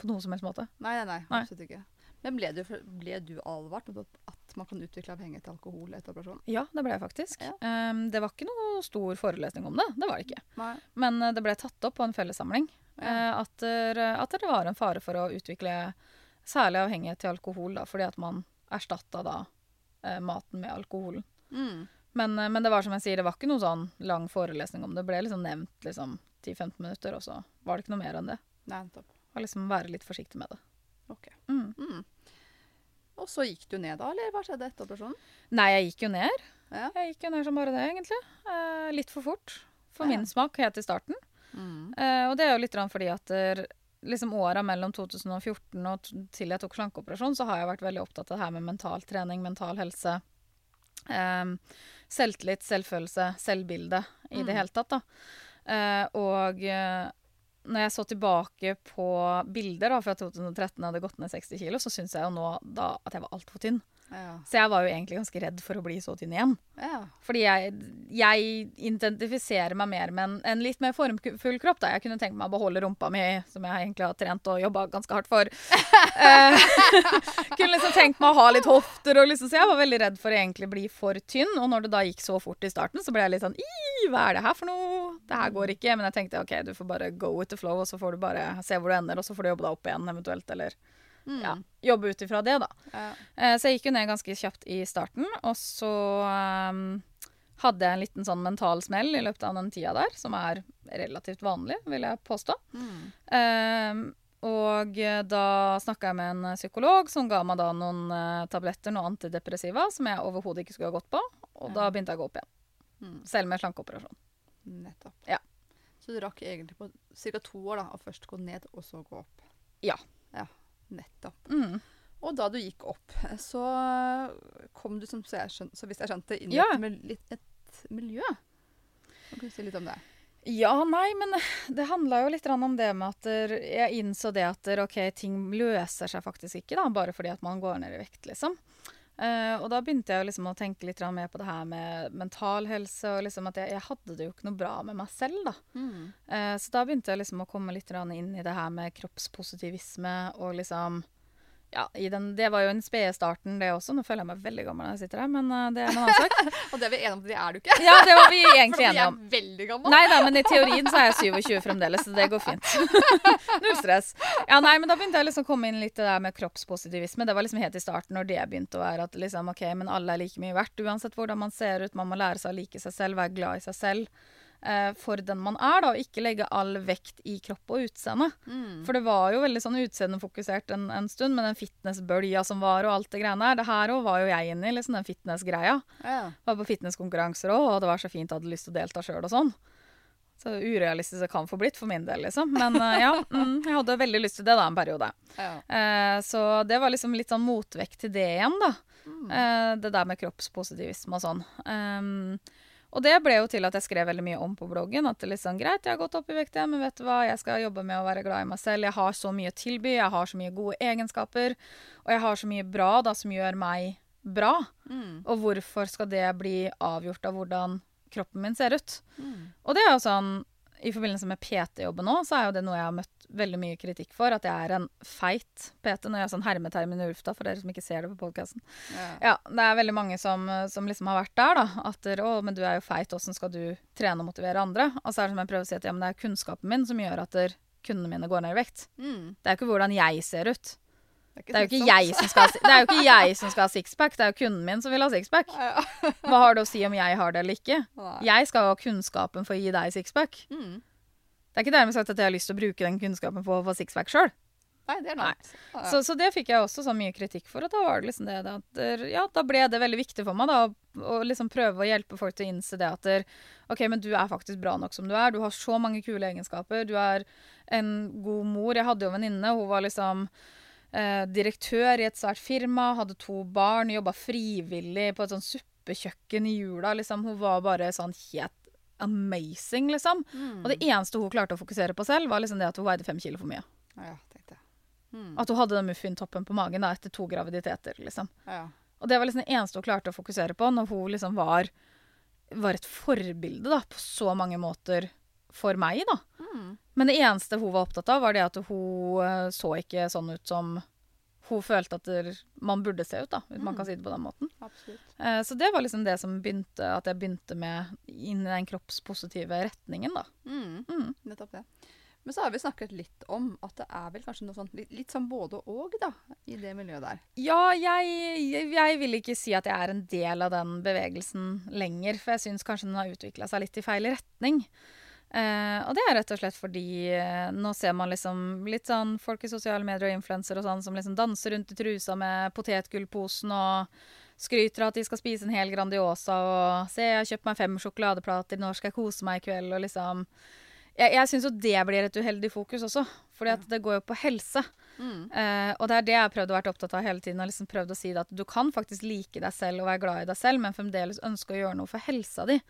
På noen som helst måte. Nei, nei, nei, absolutt ikke. Men ble du, ble du advart om at man kan utvikle avhengighet til alkohol etter operasjon? Ja, det ble jeg faktisk. Ja. Um, det var ikke noe stor forelesning om det. Det var det ikke. Nei. Men eh, det ble tatt opp på en fellessamling Ja. eh, at, at det var en fare for å utvikle særlig avhengighet til alkohol, da, fordi at man erstatta da eh, maten med alkoholen. Mm. Men, men det var som jeg sier, det var ikke noe sånn lang forelesning om det. Det ble liksom nevnt liksom 10-15 minutter, og så var det ikke noe mer enn det. Nei, nettopp. Og liksom være litt forsiktig med det. Ok. Mm. Mm. Og så gikk du ned da, eller hva skjedde etter operasjonen? Nei, jeg gikk jo ned. Ja. Jeg gikk jo ned som bare det, egentlig. Eh, litt for fort. For Ja. min smak, helt i starten. Mm. Eh, og det er jo litt fordi at liksom åra mellom 2014 og til jeg tok slankeoperasjon, så har jeg vært veldig opptatt av det her med mental trening, mental helse. Eh, selvtillit, selvfølelse, selvbilde i Mm. det hele tatt, da. Eh, og eh, når jeg så tilbake på bilder da, fra 2013 hadde gått ned 60 kilo, så syns jeg jo nå da at jeg var altfor tynn. Ja. Så jeg var jo egentlig ganske redd for å bli så tynn igjen. ja. Fordi jeg, jeg identifiserer meg mer med en, en litt mer formfull kropp. Da. Jeg kunne tenkt meg å beholde rumpa mi, som jeg egentlig har trent og jobba ganske hardt for. [LAUGHS] Eh, [LAUGHS] kunne liksom tenkt meg å ha litt hofter. Og liksom, så jeg var veldig redd for å egentlig bli for tynn. Og når det da gikk så fort i starten, så ble jeg litt sånn hva er det her for noe? Det her går ikke. Men jeg tenkte OK, du får bare go with the flow, og så får du bare se hvor du ender, og så får du jobbe deg opp igjen eventuelt. Eller Mm. ja, jobbe ut ifra det, da. Ja. Eh, Så jeg gikk jo ned ganske kjapt i starten, og så um, hadde jeg en liten sånn mental smell i løpet av den tida der, som er relativt vanlig, vil jeg påstå. Mm. Um, og da snakka jeg med en psykolog som ga meg da noen uh, tabletter, noen antidepressiva, som jeg overhodet ikke skulle ha gått på, og da begynte jeg å gå opp igjen. Mm. Selv med slankeoperasjon. Nettopp. Ja. Så du rakk egentlig på ca. to år da, å først gå ned, og så gå opp? Ja. Ja, nettopp. Mm. Og da du gikk opp, så kom du, som så, jeg skjønte, så hvis jeg skjønte, inn i Ja. et, mil- litt, et miljø. Kan du si litt om det? Ja, nei, men det handla jo litt om det med at jeg innså det at ok, ting løser seg faktisk ikke da, bare fordi at man går ned i vekt, liksom. Uh, og da begynte jeg liksom å tenke litt mer på det her med mental helse. Og liksom at jeg, jeg, hadde det jo ikke noe bra med meg selv, da. Mm. Uh, så da begynte jeg liksom å komme litt inn i det her med kroppspositivisme og liksom ja, den, det var jo en spede starten, det også. Nå føler jeg meg veldig gammel når jeg sitter her, men uh, det er en annen sak. og det er vi enige om, det er du ikke. ja, det var vi [LAUGHS] egentlig enige om. For vi er veldig gammel. Nei da, men i teorien så er jeg 27 fremdeles, så det går fint. [LAUGHS] Null stress. Ja, nei, men da begynte jeg liksom å komme inn litt det der med kroppspositivisme. Det var liksom helt i starten når det begynte å være at liksom, OK, men alle er like mye verdt uansett hvordan man ser ut. Man må lære seg å like seg selv, være glad i seg selv eh, for den man er, da, og ikke legge all vekt i kropp og utseende. Mm. For det var jo veldig sånn utseendefokusert en, en, stund, med den fitnessbølja som var, og alt det greiene der. Det her òg var jo jeg inne i, liksom den fitnessgreia. Ja. Var på fitnesskonkurranser òg, og det var så fint, jeg hadde lyst til å delta sjøl og sånn. Så urealistisk det kan få blitt for min del, liksom. Men uh, ja, [LAUGHS] mm, jeg hadde veldig lyst til det da en periode. Ja. Uh, så det var liksom litt sånn motvekt til det igjen, da. Mm. Uh, det der med kroppspositivisme og sånn. Um, og det ble jo til at jeg skrev veldig mye om på bloggen. At det er litt sånn, greit, jeg har gått opp i vekt, men vet du hva, jeg skal jobbe med å være glad i meg selv. Jeg har så mye å tilby, jeg har så mye gode egenskaper. Og jeg har så mye bra da, som gjør meg bra. Mm. Og hvorfor skal det bli avgjort av hvordan kroppen min ser ut? Mm. Og det er jo sånn i forbindelse med PT-jobben nå, så er jo det noe jeg har møtt veldig mye kritikk for. At jeg er en feit PT. Når jeg har sånn hermetermin i lufta, for dere som ikke ser det på podkasten. Ja. ja. det er veldig mange som, som, liksom har vært der, da. At 'Å, men du er jo feit, åssen skal du trene og motivere andre?' Og så er det som jeg prøver å si at ja, men det er kunnskapen min som gjør at kundene mine går ned i vekt. Mm. Det er jo ikke hvordan jeg ser ut. Det er, det, er skal, det er, jo ikke jeg som skal ha sixpack, det er jo kunden min som vil ha sixpack. Hva har det å si om jeg har det eller ikke? Jeg skal jo ha kunnskapen for å gi deg sixpack. Mm. Det er ikke dermed sagt at jeg har lyst til å bruke den kunnskapen på å få sixpack sjøl. Nei, det er noe. Så, så, det fikk jeg også så mye kritikk for. Og da var det liksom det at Ja, da ble det veldig viktig for meg da, å liksom prøve å hjelpe folk til å innse det at OK, men du er faktisk bra nok som du er. Du har så mange kule egenskaper. Du er en god mor. Jeg hadde jo en venninne. Hun var liksom eh, direktør i et svært firma, hadde to barn, jobba frivillig på et sånn suppekjøkken i jula. Liksom. Hun var bare sånn helt amazing, liksom. Mm. Og det eneste hun klarte å fokusere på selv, var liksom det at hun veide fem kilo for mye. Ja, mm. At hun hadde den muffintoppen på magen da, etter to graviditeter, liksom. Ja. Og det var liksom det eneste hun klarte å fokusere på når hun liksom var, var et forbilde da, på så mange måter for meg, da. Mm. Men det eneste hun var opptatt av, var det at hun uh, så ikke sånn ut som hun følte at man burde se ut, da, hvis mm. man kan si det på den måten. Eh, så det var liksom det som begynte, at jeg begynte med inn i den kroppspositive retningen, da. Mm. Mm. Nettopp det. Men så har vi snakket litt om at det er vel kanskje noe sånt litt, litt sånn både og, da, i det miljøet der. Ja, jeg, jeg, vil ikke si at jeg er en del av den bevegelsen lenger, for jeg syns kanskje den har utvikla seg litt i feil retning. Uh, og det er rett og slett fordi uh, nå ser man liksom litt sånn folk i sosiale medier og influensere og sånn som liksom danser rundt i trusa med potetgullposen og skryter av at de skal spise en hel Grandiosa og 'Se, jeg har kjøpt meg fem sjokoladeplater, nå skal jeg kose meg i kveld', og liksom Jeg, jeg syns jo det blir et uheldig fokus også, fordi at det går jo på helse. Mm. Uh, og det er det jeg har prøvd å være opptatt av hele tiden. Og liksom prøvd å si det at Du kan faktisk like deg selv og være glad i deg selv, men fremdeles ønske å gjøre noe for helsa di.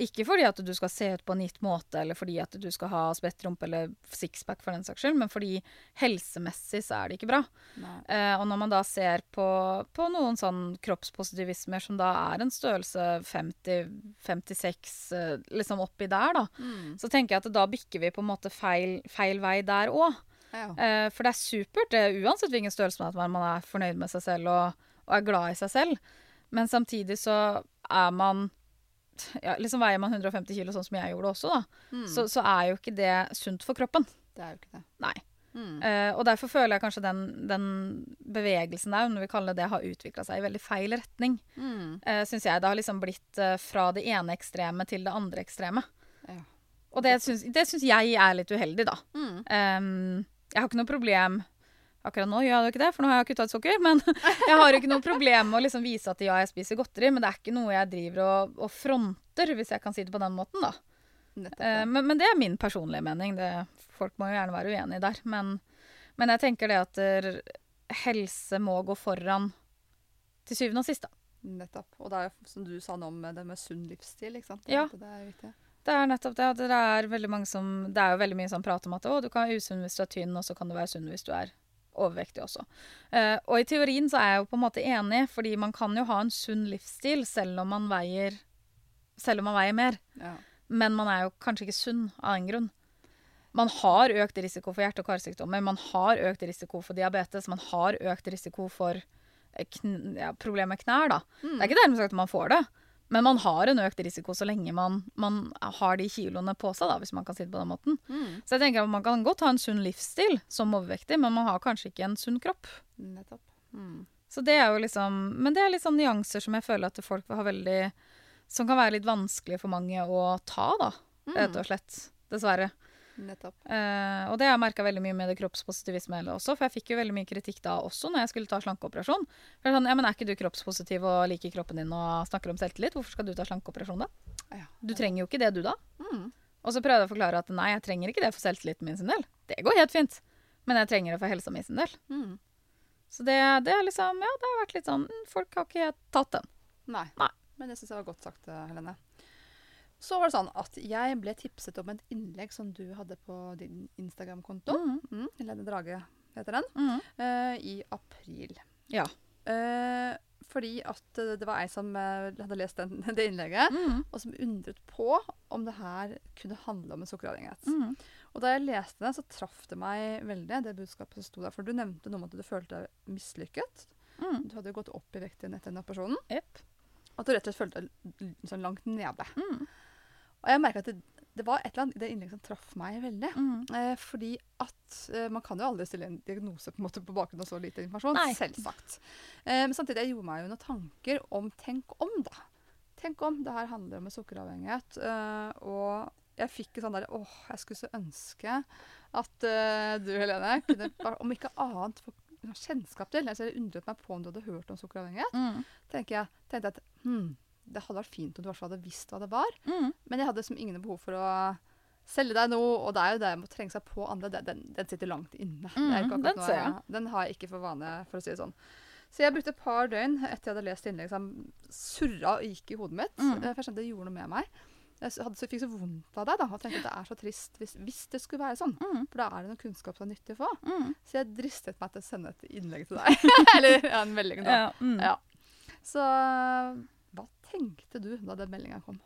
Ikke fordi at du skal se ut på en gitt måte, eller fordi at du skal ha spredt rumpe eller sixpack, for den saks skyld, men fordi helsemessig så er det ikke bra. Uh, og når man da ser på, på, noen sånn kroppspositivismer som da er en størrelse 50-56, uh, eh, liksom oppi der, da, mm. så tenker jeg at da bikker vi på en måte feil, feil vei der òg. Ja. Uh, for det er supert, det, uansett hvilken størrelse man er, man er fornøyd med seg selv og, og er glad i seg selv. Men samtidig så er man ja, liksom Veier man 150 kilo, sånn som jeg gjorde også, da, mm. så, så, er jo ikke det sunt for kroppen. Det er jo ikke det. Nei. Mm. Uh, og derfor føler jeg kanskje den, den, bevegelsen der, om vi kaller det det, har utvikla seg i veldig feil retning. Mm. Uh, Syns jeg. Det har liksom blitt uh, fra det ene ekstreme til det andre ekstreme. Ja. Og det syns jeg er litt uheldig, da. Um, jeg har ikke noe problem Akkurat nå gjør jeg ikke det, for nå har jeg kutta ut sukker. Men [LAUGHS] jeg har ikke noe problem med å liksom vise at ja, jeg spiser godteri, men det er ikke noe jeg driver og, og fronter, hvis jeg kan si det på den måten, da. Nettopp, ja. uh, men, men, det er min personlige mening. Det, folk må jo gjerne være uenige der. Men, men jeg tenker det at der, helse må gå foran til syvende og sist, da. Nettopp. Og det er jo som du sa nå med det med sunn livsstil, ikke sant. Ja. Det er viktig. Det er nettopp det. Det er, veldig mange som, det er jo veldig mye sånn prat om at å, du kan være usunn hvis du er tynn, og så kan du være sunn hvis du er overvektig også. Uh, og i teorien så er jeg jo på en måte enig, fordi man kan jo ha en sunn livsstil selv om man veier, om man veier mer. Ja. Men man er jo kanskje ikke sunn av den grunn. Man har økt risiko for hjerte- og karsykdommer, man har økt risiko for diabetes, man har økt risiko for eh, ja, problemer med knær. da. Mm. Det er ikke dermed sagt at man får det, men man har en økt risiko så lenge man, man har de kiloene på seg, da, hvis man kan si det på den måten. Mm. Så jeg tenker at man kan godt ha en sunn livsstil som overvektig, men man har kanskje ikke en sunn kropp. Nettopp. Mm. Så det er jo liksom Men det er litt sånn nyanser som jeg føler at folk har veldig Som kan være litt vanskelig for mange å ta, da. Rett og slett. Dessverre. Nettopp. Eh, og det har jeg merka veldig mye med det kroppspositivisme også, for jeg fikk jo veldig mye kritikk da også når jeg skulle ta slankeoperasjon. For sånn, ja, men Er ikke du kroppspositiv og liker kroppen din og snakker om selvtillit? Hvorfor skal du ta slankeoperasjon da? Ja. Du trenger jo ikke det, du da. Mm. Og så prøvde jeg å forklare at nei, jeg trenger ikke det for selvtilliten min sin del. Det går helt fint. Men jeg trenger det for helsa mi sin del. Mm. Så det, det er liksom, ja, det har vært litt sånn mm, Folk har ikke tatt den. Nei. Nei. Men det syns jeg var godt sagt, eh, Helene. Så var det sånn at jeg ble tipset om et innlegg som du hadde på din Instagram-konto. Mm. Mm. Helene Drage heter den. Mm. Uh, I april. Ja. Uh, fordi at det var ei som eh, hadde lest den, [LAUGHS] det innlegget, mm. og som undret på om det her kunne handle om en sukkeravhengighet. Mm. Og da jeg leste det, så traff det meg veldig, det budskapet som sto der. For du nevnte noe om at du følte deg mislykket. Mm. Du hadde jo gått opp i vekt igjen etter den operasjonen. Yep. At du rett og slett følte deg l- sånn langt nede. Mhm. Og jeg merka at det, det var et eller annet i det innlegget som traff meg veldig. Mm. Eh, fordi at eh, man kan jo aldri stille en diagnose på, en måte, på bakgrunn av så lite informasjon. Nei. Selvsagt. Eh, men samtidig jeg gjorde meg jo noen tanker om tenk om, da. Tenk om det her handler om en sukkeravhengighet. eh, og jeg fikk sånn der Åh, jeg skulle så ønske at eh, du, Helene, kunne [LAUGHS] bare, om ikke annet få kjennskap til altså Jeg undret meg på om du hadde hørt om sukkeravhengighet. Mm. tenker jeg, tenkte jeg at hmm, det hadde vært fint om du i hvert fall hadde visst hva det var. Mm. Men jeg hadde som ingen behov for å selge deg noe, og det er jo det med å trenge seg på andre, det, den, den sitter langt inne. Mhm, den noe jeg. Den har jeg ikke for vane, for å si det sånn. Så jeg brukte et par døgn etter jeg hadde lest innlegget som surra og gikk i hodet mitt. Eh, For jeg skjønte det gjorde noe med meg. Jeg hadde, så fikk så vondt av det, da, og tenkte at det er så trist hvis, hvis det skulle være sånn. Mm. For da er det noe kunnskap som er nyttig å få. Mm. Så jeg dristet meg til å sende et innlegg til deg. [LAUGHS] Eller ja, en melding, da. Ja. mhm. Ja. Så tenkte du da den meldinga kom?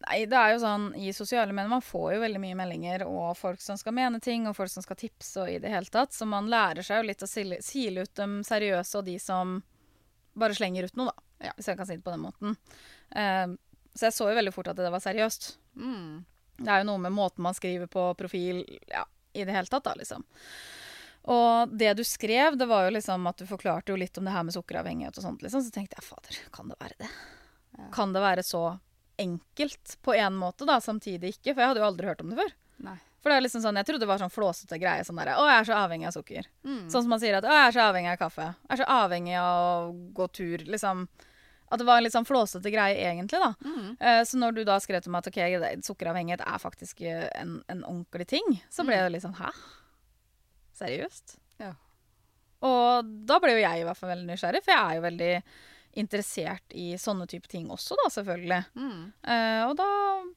Nei, det er jo sånn i sosiale medier Man får jo veldig mye meldinger og folk som skal mene ting, og folk som skal tipse og i det hele tatt. Så man lærer seg jo litt å sile, sile ut de seriøse og de som bare slenger ut noe, da. Ja. Hvis jeg kan si det på den måten. Uh, så jeg så jo veldig fort at det var seriøst. Mm. Det er jo noe med måten man skriver på profil ja, i det hele tatt, da, liksom. Og det du skrev, det var jo liksom at du forklarte jo litt om det her med sukkeravhengighet og sånt, liksom. Så tenkte jeg fader, kan det være det? Kan det være så enkelt på en måte, da, samtidig ikke? For jeg hadde jo aldri hørt om det før. Nei. For det er liksom sånn, Jeg trodde det var sånn flåsete greie. Sånn der, 'Å, jeg er så avhengig av sukker.' Mm. Sånn som man sier at 'Å, jeg er så avhengig av kaffe'. 'Jeg er så avhengig av å gå tur'. liksom. At det var en litt sånn flåsete greie, egentlig. da. Mm. Eh, så når du da skrev til meg at ok, sukkeravhengighet er faktisk eh, en, en ordentlig ting, så ble det litt sånn 'hæ? Seriøst?' Ja. Og da ble jo jeg i hvert fall veldig nysgjerrig, for jeg er jo veldig interessert i sånne type ting også, da, selvfølgelig. Mm. Uh, og da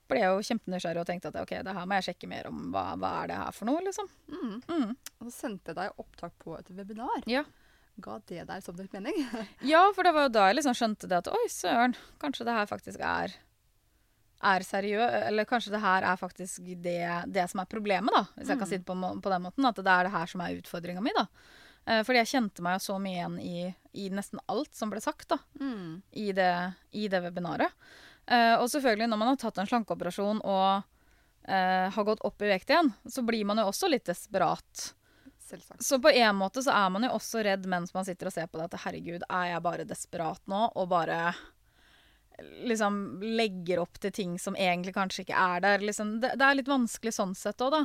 ble jeg jo kjempenysgjerrig og tenkte at ok, det her må jeg sjekke mer om. Hva, hva er det her for noe, liksom? Mm. Mm. Og så sendte jeg deg opptak på et webinar. Ja. Ga det deg som din mening? [LAUGHS] ja, for det var jo da jeg liksom skjønte det at oi, søren, kanskje det her faktisk er er seriøst, eller kanskje det her er faktisk det, det som er problemet, da. Hvis jeg kan si det på, på den måten. At det er det her som er utfordringa mi, da. Eh, fordi jeg kjente meg jo så mye igjen i, i nesten alt som ble sagt, da. Mm. i det, i det webinaret. Uh, og selvfølgelig, når man har tatt en slankeoperasjon og uh, har gått opp i vekt igjen, så blir man jo også litt desperat. Selvsagt. Så på en måte så er man jo også redd mens man sitter og ser på det, at herregud, er jeg bare desperat nå og bare liksom legger opp til ting som egentlig kanskje ikke er der. Liksom, det, det er litt vanskelig sånn sett òg, da.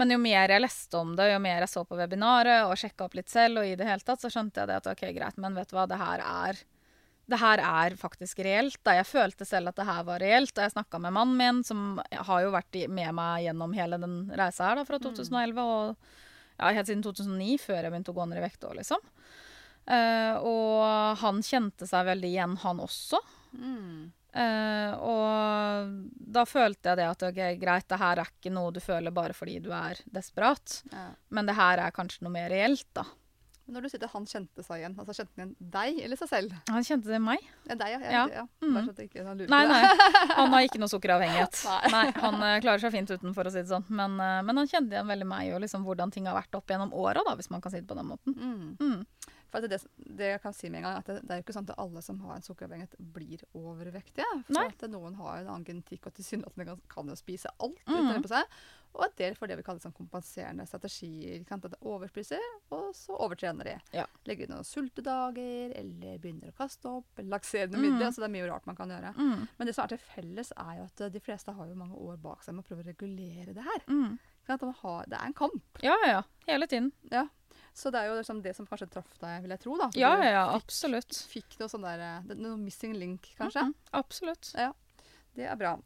Men jo mer jeg leste om det, jo mer jeg så på webinaret og sjekka opp litt selv, og i det hele tatt, så skjønte jeg det at ok, greit, men vet du hva, det her er det her er faktisk reelt. Da. Jeg følte selv at det her var reelt. Da jeg snakka med mannen min, som har jo vært med meg gjennom hele den reisa her da, fra 2011 og ja, helt siden 2009, før jeg begynte å gå ned i vekt òg, liksom. Uh, og han kjente seg veldig igjen, han også. Mm. Eh, og da følte jeg det at ok, greit, det her er ikke noe du føler bare fordi du er desperat. Ja. Men det her er kanskje noe mer reelt, da. Når du sier at han kjente seg igjen, altså kjente han igjen deg eller seg selv? Han kjente det meg. Ja, deg, ja. Ja. ja. Mm. Bare så at jeg ikke han lurer Nei, nei. Han har ikke noe sukkeravhengighet. [LAUGHS] Nei. Nei, Han uh, klarer seg fint uten, for å si det sånn. Men, uh, men han kjente igjen veldig meg og liksom hvordan ting har vært opp gjennom åra, hvis man kan si det på den måten. Mm. Mm. For det, det jeg kan si med en gang, at det, det er jo ikke sånn at alle som har en sukkeravhengighet, blir overvektige. For Nei. at noen har en annen genetikk og tilsynelatende kan, kan jo spise alt Mm. på seg. Og en del får det vi kaller sånn kompenserende strategier. Kan. At de overspiser, og så overtrener de. Ja. Legger inn noen sultedager, eller begynner å kaste opp, lakserende Mhm. midler. Så det er mye rart man kan gjøre. Mm. Men det som er til felles, er jo at de fleste har jo mange år bak seg med å prøve å regulere det her. Mm. Har, det er en kamp. Ja, ja, ja. Hele tiden. Så det er jo liksom det som kanskje traff deg, vil jeg tro. da. Ja, ja, ja. fikk- Absolutt. Fikk noe sånn der, eh, noe missing link, kanskje. Mhm, Absolutt. Det er bra.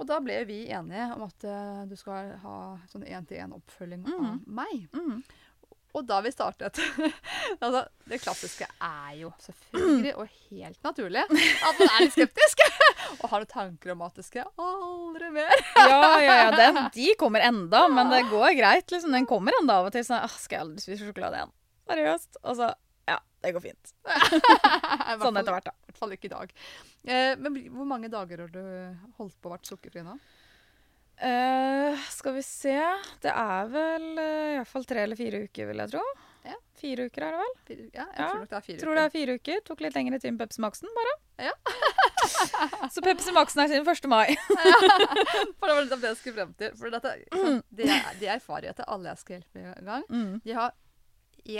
Og da ble vi enige om at uh, du skal ha sånn én-til-én-oppfølging av Mhm. meg. Mm. Og da vi startet [LAUGHS] altså, Det klassiske er jo selvfølgelig og helt naturlig at man er litt skeptisk. [LAUGHS] og har noen tanker om at det skal aldri mer. Ja, ja, ja. Den, [LAUGHS] de kommer enda, men det går greit. liksom. Den kommer enda av og til. Sånn, ah, skal jeg aldri spise sjokolade igjen? Seriøst? Og så Ja, det går fint. Sånn etter hvert, da. I hvert fall ikke i dag. Eh, men hvor mange dager har du holdt på å vært sukkerfri nå? Eh, skal vi se Det er vel uh, iallfall tre eller fire uker, vil jeg tro. Ja. Fire uker er det vel? Fire, ja, jeg Ja, tror nok det er fire Tror det er fire uker. Tok litt lengre tid med Pepsi Max-en, bare. Ja. [LAUGHS] Så Pepsi Max-en er siden 1. mai. [LAUGHS] For det var nettopp det jeg skulle frem til. For dette, sant, det, er- det erfarer jeg til alle jeg skal hjelpe i gang. Mm. De har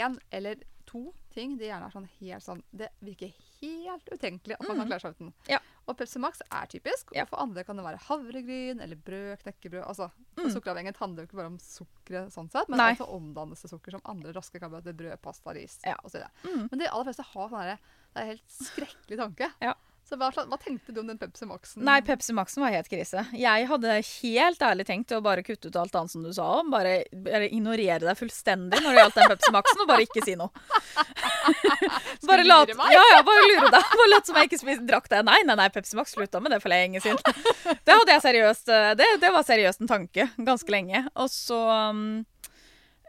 én eller to ting de gjerne er sånn helt sånn Det virker helt utenkelig at man kan Mm. klare seg uten. Ja. Og Pepsi Max er typisk. Og for andre kan det være havregryn eller brød, knekkebrød. Altså, Mm. Sukkeravhengighet handler jo ikke bare om sukkeret, sånn sett, men Nei. også omdannes til sukker som andre raske karbohydrater, brød, pasta, ris Ja. osv. Mm. Men de aller fleste har sånn herre Det er en helt skrekkelig tanke. Ja. Så hva, hva tenkte du om den Pepsi Maxen? Nei, Pepsi Max-en var helt krise. Jeg hadde helt ærlig tenkt å bare kutte ut alt annet som du sa om. Bare, bare ignorere deg fullstendig når det gjaldt den Pepsi Max-en, og bare ikke si noe. [LAUGHS] bare lat, lure meg? ja, ja, bare lure deg. Bare late som jeg ikke spiste, drakk det. Nei, nei, nei, Pepsi Max slutta med det for lenge siden. Det hadde jeg seriøst eh, Det, det var seriøst en tanke ganske lenge. Og så um,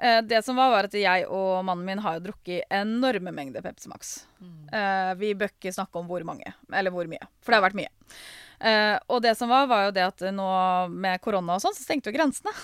Det som var, var at jeg og mannen min har jo drukket enorme mengder Pepsi Max. Mm. Eh, vi bør ikke snakke om hvor mange, eller hvor mye. For det har vært mye. Eh, og det som var, var jo det at nå med korona og sånn, så stengte jo grensene.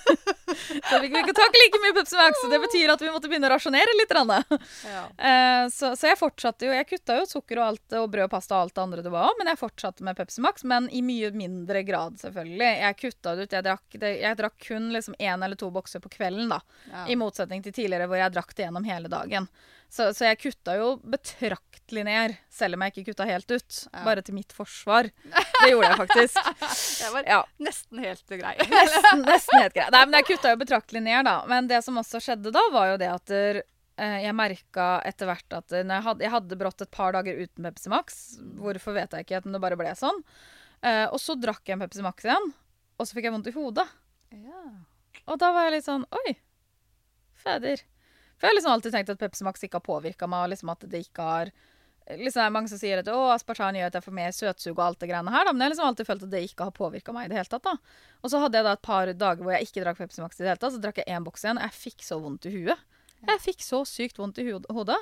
[LAUGHS] så vi ikke tak like mye Pepsi Max, det betyr at vi måtte begynne å rasjonere litt. Ja. Eh, så, så jeg fortsatte jo, jeg kutta jo sukker og alt, og brød og pasta og alt det andre det var, men jeg fortsatte med Pepsi Max, men i mye mindre grad, selvfølgelig. Jeg kutta det ut. Jeg drakk, det, jeg drakk kun liksom én eller to bokser på kvelden, da. Ja. I motsetning til tidligere, hvor jeg drakk det gjennom hele dagen. Så, så jeg kutta jo betraktelig ned, selv om jeg ikke kutta helt ut. Ja. Bare til mitt forsvar. Det gjorde jeg faktisk. [LAUGHS] Jeg var Ja, nesten helt grei. [LAUGHS] nesten, nesten helt grei. Nei, men jeg kutta jo betraktelig ned, da. Men det som også skjedde da, var jo det at der, eh, jeg merka etter hvert at eh, når jeg, hadde, jeg hadde brått et par dager uten Pepsi Max. Hvorfor vet jeg ikke, men det bare ble sånn. Eh, og så drakk jeg en Pepsi Max igjen, og så fikk jeg vondt i hodet. Ja. Og da var jeg litt sånn Oi, fader. For jeg har liksom alltid tenkt at Pepsi Max ikke har påvirka meg, og liksom at det ikke har Liksom det er Mange som sier at å, aspartan gjør at jeg får mer søtsug og alt det greiene her, da. Men jeg har liksom alltid følt at det ikke har påvirka meg i det hele tatt. da. Og så hadde jeg da et par dager hvor jeg ikke drakk Pepsi Max i det hele tatt. Så drakk jeg én boks igjen, jeg fikk så vondt i huet. Jeg fikk så sykt vondt i hodet.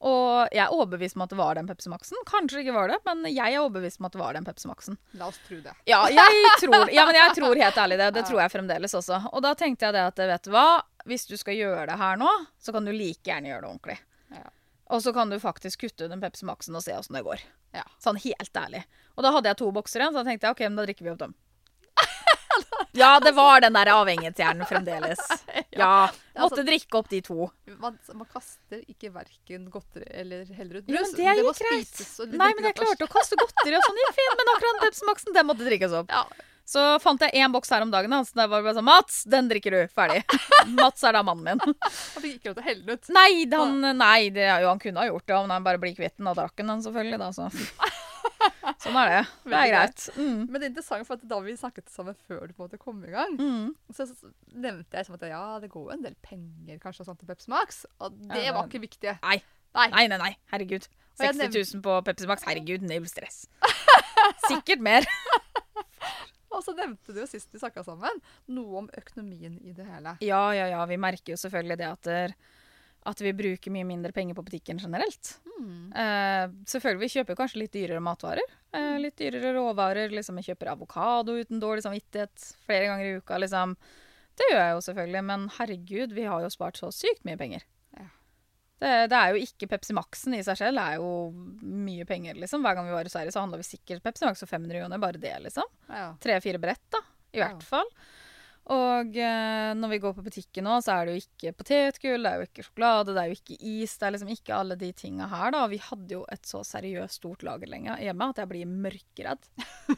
Og jeg er overbevist om at det var den Pepsi Maxen. Kanskje ikke var det, men jeg er overbevist om at det var den Pepsi Maxen. La oss tro det. Ja, jeg tror, ja, men jeg tror helt ærlig det. Det tror jeg fremdeles også. Og da tenkte jeg det at vet du hva, hvis du skal gjøre det her nå, så kan du like gjerne gjøre det ordentlig. Ja. Og så kan du faktisk kutte ut den Pepsi Maxen og se åssen det går. Ja. Sånn helt ærlig. Og da hadde jeg to bokser igjen, så da tenkte jeg OK, men da drikker vi opp dem. Ja, det var den der avhengighetshjernen fremdeles. [LAUGHS] Ja. Måtte drikke opp de to. Man, man kaster ikke verken godteri eller heller ut men det gikk greit. Nei, men jeg klarte å kaste godteri og sånn gikk fint, men akkurat den Pepsi Maxen, den måtte drikkes opp. Ja. Så fant jeg én boks her om dagen, Altså, så der var det bare sånn Mats, den drikker du. Ferdig. [LAUGHS] Mats er da mannen min. Han fikk ikke lov til å helle den ut. Nei, han, nei det, jo, han kunne ha gjort det, om han bare blir kvitt den og drakk den, selvfølgelig. Da, så. [LAUGHS] [LAUGHS] Sånn er det. Det er greit. Mm. Men det er interessant, for da vi snakket sammen før du på en måte kom i gang, Mm. så, nevnte jeg som at ja, det går jo en del penger kanskje og sånt til Pepsi Max, og det Ja, var ikke viktig. Nei. Nei. nei, nei, nei. Herregud. Og jeg 60 000 på Pepsi Max. Herregud, null stress. [LAUGHS] Sikkert mer. [LAUGHS] Og så nevnte du jo sist vi snakka sammen, noe om økonomien i det hele. Ja, ja, ja. Vi merker jo selvfølgelig det at, der, at vi bruker mye mindre penger på butikken generelt. Mm. Eh, selvfølgelig, vi kjøper kanskje litt dyrere matvarer. Eh, litt dyrere råvarer. Liksom, jeg kjøper avokado uten dårlig samvittighet flere ganger i uka. Liksom. Det gjør jeg jo selvfølgelig, men herregud, vi har jo spart så sykt mye penger. Ja. Det, det er jo ikke Pepsi Max-en i seg selv, det er jo mye penger, liksom. Hver gang vi var i Sverige, så handla vi sikkert Pepsi Max for 500 kroner, bare det, liksom. Tre-fire brett, da. I Ja. hvert fall. Og eh, når vi går på butikken nå, så er det jo ikke potetgull, det er jo ikke sjokolade, det er jo ikke is. Det er liksom ikke alle de tinga her, da. Vi hadde jo et så seriøst stort lager lenge hjemme at jeg blir mørkredd.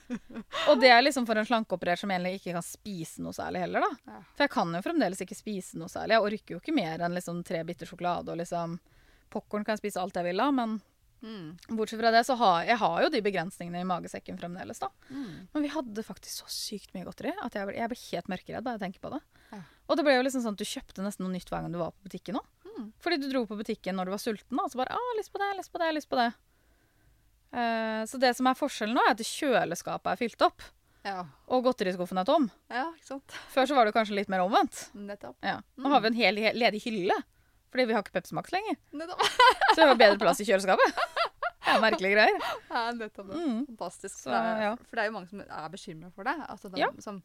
[LAUGHS] og det er liksom for en slankeoperert som egentlig ikke kan spise noe særlig heller, da. Ja. For jeg kan jo fremdeles ikke spise noe særlig. Jeg orker jo ikke mer enn liksom tre biter sjokolade og liksom Popkorn kan jeg spise alt jeg vil av, men Mm. bortsett fra det så har jeg har jo de begrensningene i magesekken fremdeles, da. Mm. Men vi hadde faktisk så sykt mye godteri at jeg ble, jeg ble helt mørkeredd da jeg tenker på det. Ja. Og det ble jo liksom sånn at du kjøpte nesten noe nytt hver gang du var på butikken òg. Mm. Fordi du dro på butikken når du var sulten, da, og så bare 'Å, lyst på det, lyst på det, lyst på det'. Uh, så det som er forskjellen nå, er at kjøleskapet er fylt opp, Ja. og godteriskuffen er tom. ja. Før så var det kanskje litt mer omvendt. Nettopp. Ja. Nå har vi en hel hel ledig hylle, fordi vi har ikke Pepsi Max lenger. Så vi har bedre plass i kjøleskapet. Det er merkelige greier. Ja, nettopp det. Mm. Fantastisk. Så, ja. for det er jo mange som er bekymra for det. Altså de Ja. som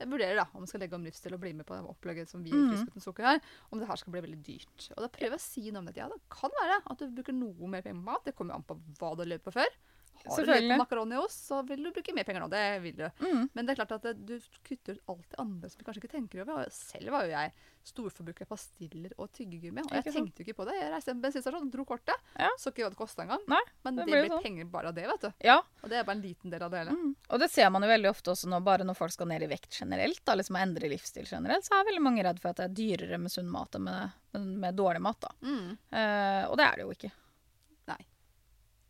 vurderer da, om de skal legge om livsstil og bli med på det opplegget som vi i Mhm. Frisk uten sukker har, om det her skal bli veldig dyrt. Og da prøver jeg å si noe om det. Ja, det kan være at du bruker noe mer penger på mat. Det kommer jo an på hva du har levd på før. Har du makaroni og ost, så vil du bruke mer penger nå. Det vil du. Mm. Men det er klart at du kutter ut alt det andre som du kanskje ikke tenker over. Selv var jo jeg storforbruker av pastiller og tyggegummi. Og jeg tenkte jo ikke på det. Jeg reiste til en bensinstasjon, dro kortet, Ja. så ikke hva det kosta engang. Nei, Men det det, blir sånn. penger bare av det, vet du. Ja, Og det er bare en liten del av det hele. Mm. Og det ser man jo veldig ofte også nå, bare når folk skal ned i vekt generelt, da, liksom endre livsstil generelt, så er veldig mange redd for at det er dyrere med sunn mat enn med, med, med dårlig mat. da. Mm, Uh, og det er det jo ikke.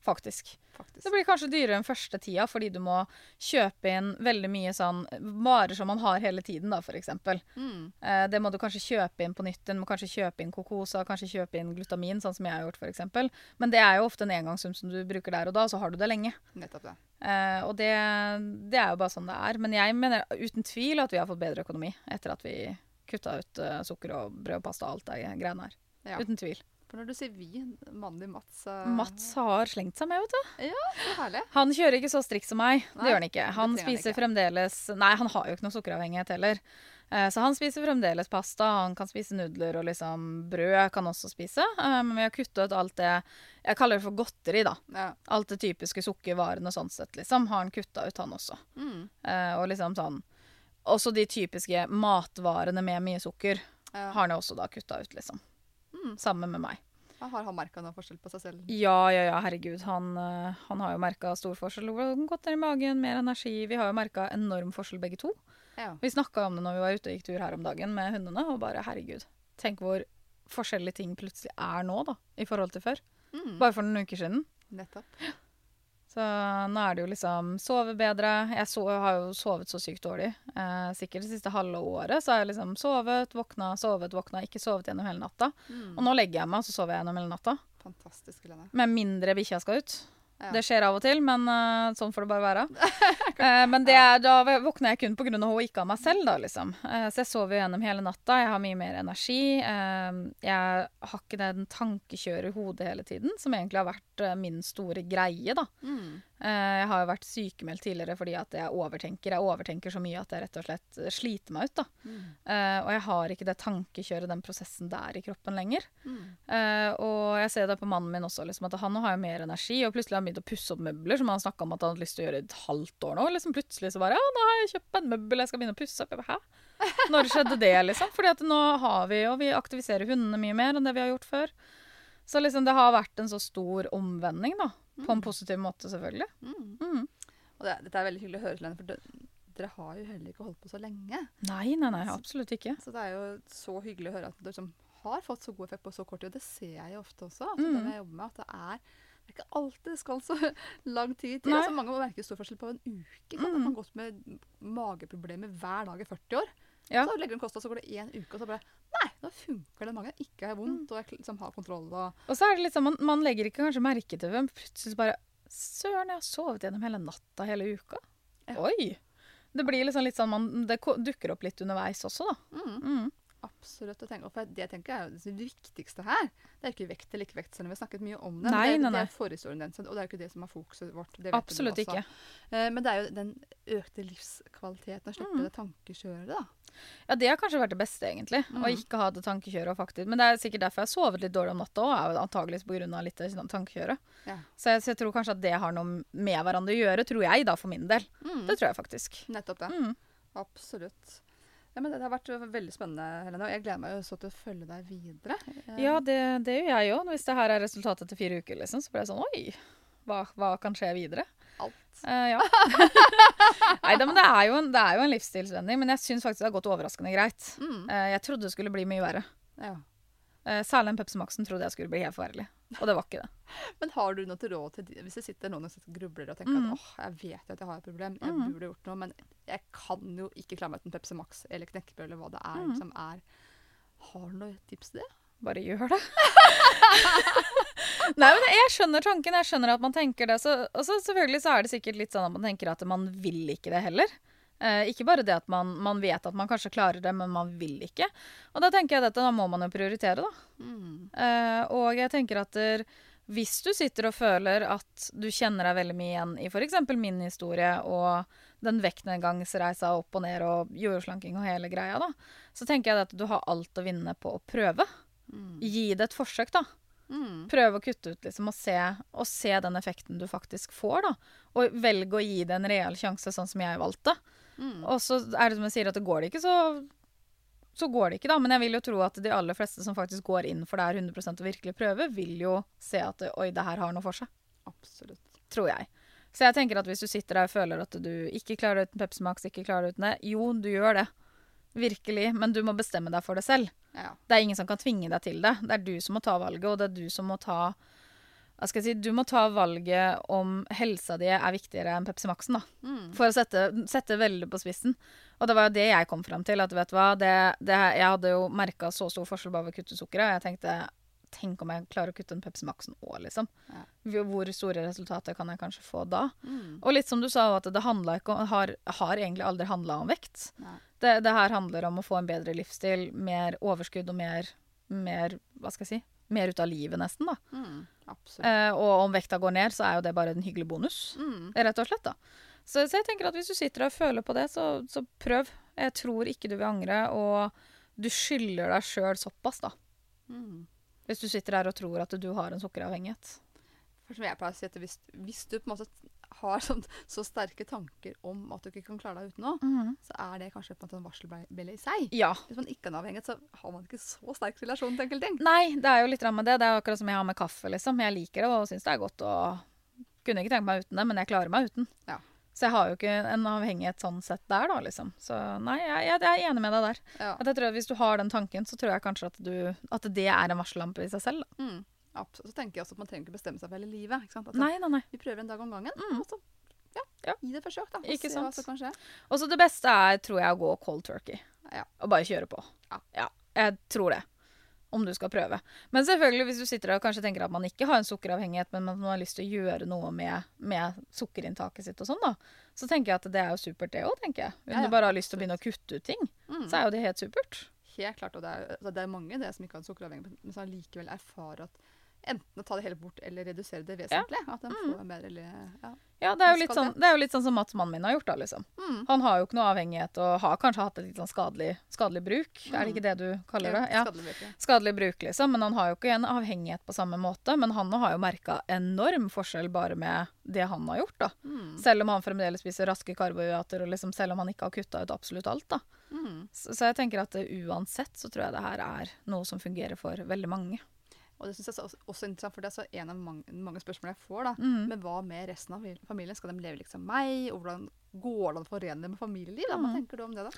Faktisk. faktisk. Det blir kanskje dyrere den første tida fordi du må kjøpe inn veldig mye sånn varer som man har hele tiden, da, f.eks. Mm, Eh, det må du kanskje kjøpe inn på nytt. Du må kanskje kjøpe inn kokosa, kanskje kjøpe inn glutamin, sånn som jeg har gjort, f.eks. Men det er jo ofte en engangssum som du bruker der og da, og så har du det lenge. nettopp det. Eh, og det, det er jo bare sånn det er. Men jeg mener uten tvil at vi har fått bedre økonomi etter at vi kutta ut uh, sukker og brød og pasta og alt det greiene her. Ja. Uten tvil. For når du sier vi, mannen din Mats uh, Mats har slengt seg med, vet du. Så herlig. Han kjører ikke så strikt som meg. Nei, det gjør han ikke. Han spiser han ikke. fremdeles Nei, han har jo ikke noe sukkeravhengighet heller. Eh, så han spiser fremdeles pasta, han kan spise nudler og liksom brød kan også spise. Eh, men vi har kutta ut alt det Jeg kaller det for godteri, da. Ja. Alt det typiske sukkervarene sånn sett, liksom, har han kutta ut, han også. Mm, og liksom sånn Også de typiske matvarene med mye sukker ja. har han jo også da kutta ut, liksom. Mm. Sammen med meg. Har han merka noe forskjell på seg selv? Ja, ja, ja, herregud. Han, eh, han har jo merka stor forskjell. Godt ned i magen, mer energi. Vi har jo merka enorm forskjell begge to. Ja. Vi snakka om det når vi var ute og gikk tur her om dagen med hundene, og bare herregud. Tenk hvor forskjellige ting plutselig er nå, da, i forhold til før. Mm, Bare for noen uker siden. nettopp. Så nå er det jo liksom sove bedre. Jeg så, har jo sovet så sykt dårlig. Eh, sikkert det siste halve året så har jeg liksom sovet, våkna, sovet, våkna. Ikke sovet gjennom hele natta. Mm, Og nå legger jeg meg, og så sover jeg gjennom hele natta. fantastisk, Helene. Med mindre bikkja skal ut. Ja. Det skjer av og til, men uh, sånn får det bare være. uh, [LAUGHS] men det er, da våkner jeg kun pga. hun og ikke av meg selv, da, liksom. Uh, så jeg sover jo gjennom hele natta. Jeg har mye mer energi. Jeg har ikke den tankekjøret i hodet hele tiden, som egentlig har vært min store greie, da. Mm, Jeg har jo vært sykemeldt tidligere fordi at jeg overtenker. Jeg overtenker så mye at jeg rett og slett sliter meg ut. da. mm, Uh, Og jeg har ikke det tankekjøret, den prosessen der i kroppen lenger. mm. Uh, og jeg ser det på mannen min også, liksom, at han har jo mer energi. Og plutselig har han begynt å pusse opp møbler, som han snakka om at han hadde lyst til å gjøre i et halvt år nå. Liksom Plutselig så bare Ja, nå har jeg kjøpt et møbel, jeg skal begynne å pusse opp. Jeg bare, Hæ? Når skjedde det, liksom? Fordi at nå har vi jo Vi aktiviserer hundene mye mer enn det vi har gjort før. Så liksom det har vært en så stor omvending, da. På en positiv måte, selvfølgelig. Mm. Mm. Og det, dette er veldig hyggelig å høre, til henne, for det, dere har jo heller ikke holdt på så lenge. Nei, nei, nei, absolutt ikke. Så det er jo så hyggelig å høre at dere som har fått så god effekt på så kort tid. Og det ser jeg jo ofte også. Altså, Mm. det jeg jobber med, at det er det er ikke alltid det skal så [LAUGHS] lang tid til. Altså, mange må merke stor forskjell på en uke. Mm. At man har gått med mageproblemer hver dag i 40 år. Ja. Så legger du en kosthold, så går det én uke, og så bare Nei, nå funker den magen. Ikke har jeg vondt, og jeg liksom har kontroll. Og, Og så er det liksom, man, man legger ikke kanskje merke til det, men plutselig bare Søren, jeg har sovet gjennom hele natta hele uka. Ja. Oi! Det blir liksom litt sånn man, det dukker opp litt underveis også, da. Mm. Mm. Absolutt. å tenke, og for det tenker jeg er det viktigste her. Det er ikke vekt eller ikke vekt, selv om vi har snakket mye om det. Nei, men det, nei, det er forhistorien den, og det er jo ikke det som er fokuset vårt. Absolutt ikke. Eh, Men det er jo den økte livskvaliteten å slippe Mm. det tankekjøret, da. Ja, det har kanskje vært det beste, egentlig. Å Mm. ikke ha det tankekjøret. og faktisk. Men det er sikkert derfor jeg har sovet litt dårlig om natta òg, antakeligvis pga. litt tankekjøret. Ja. Så jeg, så jeg tror kanskje at det har noe med hverandre å gjøre, tror jeg, da, for min del. Mm. Det tror jeg faktisk. Nettopp det. Mm. Absolutt. Ja, men det, det har vært veldig spennende, Helene. Og jeg gleder meg jo så til å følge deg videre. Ja, det, det gjør jeg òg. Hvis det her er resultatet etter fire uker, liksom, så blir jeg sånn Oi, hva, hva kan skje videre? Alt. Uh, ja. [LAUGHS] Nei, da, men det er, jo en, det er jo en livsstilsvending. men jeg syns faktisk det har gått overraskende greit. Mm. Uh, jeg trodde det skulle bli mye verre. Ja. Uh, særlig den Pepsi Max-en trodde jeg skulle bli helt forferdelig. Og det var ikke det. [LAUGHS] Men har du noe råd til hvis det sitter noen og grubler og tenker Mm. at åh, jeg vet jo at jeg har et problem, jeg Mm. burde gjort noe, men jeg kan jo ikke klare meg uten Pepsi Max eller knekkebrød eller hva det er Mm. som er Har du noe tips til det? Bare gjør det. [LAUGHS] [LAUGHS] Nei, men Jeg skjønner tanken. Jeg skjønner at man tenker det. Og så selvfølgelig så er det sikkert litt sånn at man tenker at man vil ikke det heller. Eh, ikke bare det at man, man vet at man kanskje klarer det, men man vil ikke. Og da tenker jeg at da må man jo prioritere, da. Mm. Eh, og jeg tenker at der, hvis du sitter og føler at du kjenner deg veldig mye igjen i f.eks. min historie og den vektnedgangsreisa opp og ned og jordslanking og hele greia, da, så tenker jeg at du har alt å vinne på å prøve. Mm. Gi det et forsøk, da. Mm. Prøve å kutte ut liksom, og, se, og se den effekten du faktisk får. da. Og velge å gi det en real sjanse, sånn som jeg valgte. Mm. Og så er det som jeg sier, at det går det ikke, så, så går det ikke, da. Men jeg vil jo tro at de aller fleste som faktisk går inn for det her 100 og virkelig prøver, vil jo se at oi, det her har noe for seg. Absolutt. Tror jeg. Så jeg tenker at hvis du sitter der og føler at du ikke klarer det uten Pepsi Max, ikke klarer det uten det, jo, du gjør det. Virkelig. Men du må bestemme deg for det selv. Ja. Det er ingen som kan tvinge deg til det. Det er du som må ta valget, og det er du som må ta hva skal jeg si, Du må ta valget om helsa di er viktigere enn Pepsi Max-en. da. Mm. For å sette, sette veldig på spissen. Og det var jo det jeg kom fram til. at vet du hva, det, det, Jeg hadde jo merka så stor forskjell bare ved å kutte sukkeret. Og jeg tenkte tenk om jeg klarer å kutte en Pepsi Max nå, liksom. Ja. Hvor store resultater kan jeg kanskje få da? Mm. Og litt som du sa, at det ikke har, har egentlig aldri handla om vekt. Det, det her handler om å få en bedre livsstil, mer overskudd og mer, mer Hva skal jeg si? Mer ut av livet, nesten. da. Mm. Eh, og om vekta går ned, så er jo det bare en hyggelig bonus. Mm. Rett og slett, da. Så, så jeg tenker at hvis du sitter og føler på det, så, så prøv. Jeg tror ikke du vil angre, og du skylder deg sjøl såpass, da. Mm. Hvis du sitter der og tror at du har en sukkeravhengighet. For som jeg pleier å si, at hvis, hvis du på en måte har sånn, så sterke tanker om at du ikke kan klare deg uten noe, så er det kanskje på en måte en varselbjelle i seg. Ja. Hvis man ikke er en avhengighet, så har man ikke så sterk relasjon til enkelte ting. Nei, det er jo litt med det. Det er akkurat som jeg har med kaffe, liksom. Jeg liker det og syns det er godt og kunne ikke tenkt meg uten det, men jeg klarer meg uten. Ja. Så jeg har jo ikke en avhengighet sånn sett der, da, liksom. Så nei, jeg, jeg, jeg er enig med deg der. Ja. At jeg tror at Hvis du har den tanken, så tror jeg kanskje at, du, at det er en varsellampe i seg selv. Da. Mm. Absolutt. Så tenker jeg også at man trenger ikke bestemme seg for hele livet. Ikke sant? Altså, Nei, nei, nei. Vi prøver en dag om gangen, Mm. og så ja, Ja. gi det et forsøk, da. Og Ikke se hva sant? som kan skje. Og så det beste er, tror jeg, å gå cold turkey. Ja. Og bare kjøre på. Ja. Jeg tror det. Om du skal prøve. Men selvfølgelig, hvis du sitter der og kanskje tenker at man ikke har en sukkeravhengighet, men man har lyst til å gjøre noe med, med sukkerinntaket sitt og sånn, da, så tenker jeg at det er jo supert, det òg, tenker jeg. Om Ja, ja, du bare har lyst til å begynne å kutte ut ting, Mm. så er jo det helt supert. Helt klart. Og det er, altså, det er mange det som ikke har sukkeravhengighet, men som allikevel erfarer at enten å ta det hele bort eller redusere det vesentlig. At de Mm. får en bedre ja. Ja, det er sånn, det er jo litt sånn som Mats, mannen min, har gjort, da, liksom. Mm. Han har jo ikke noe avhengighet og har kanskje hatt et litt sånn skadelig, skadelig bruk. Er det ikke det du kaller det? Ja. Skadelig virke. skadelig bruk, liksom. Men han har jo ikke en avhengighet på samme måte. Men han har jo merka enorm forskjell bare med det han har gjort, da. Mm. Selv om han fremdeles spiser raske karbohydrater, og liksom selv om han ikke har kutta ut absolutt alt, da. Mm. Så, så jeg tenker at uansett så tror jeg det her er noe som fungerer for veldig mange. Og det synes jeg er også, interessant, for det er så en av mange, mange spørsmål jeg får. da. Mm. Men hva med resten av familien? Skal de leve liksom meg? Og hvordan går det an å forene det med familieliv? Da? Hva Mhm. tenker du om det, da?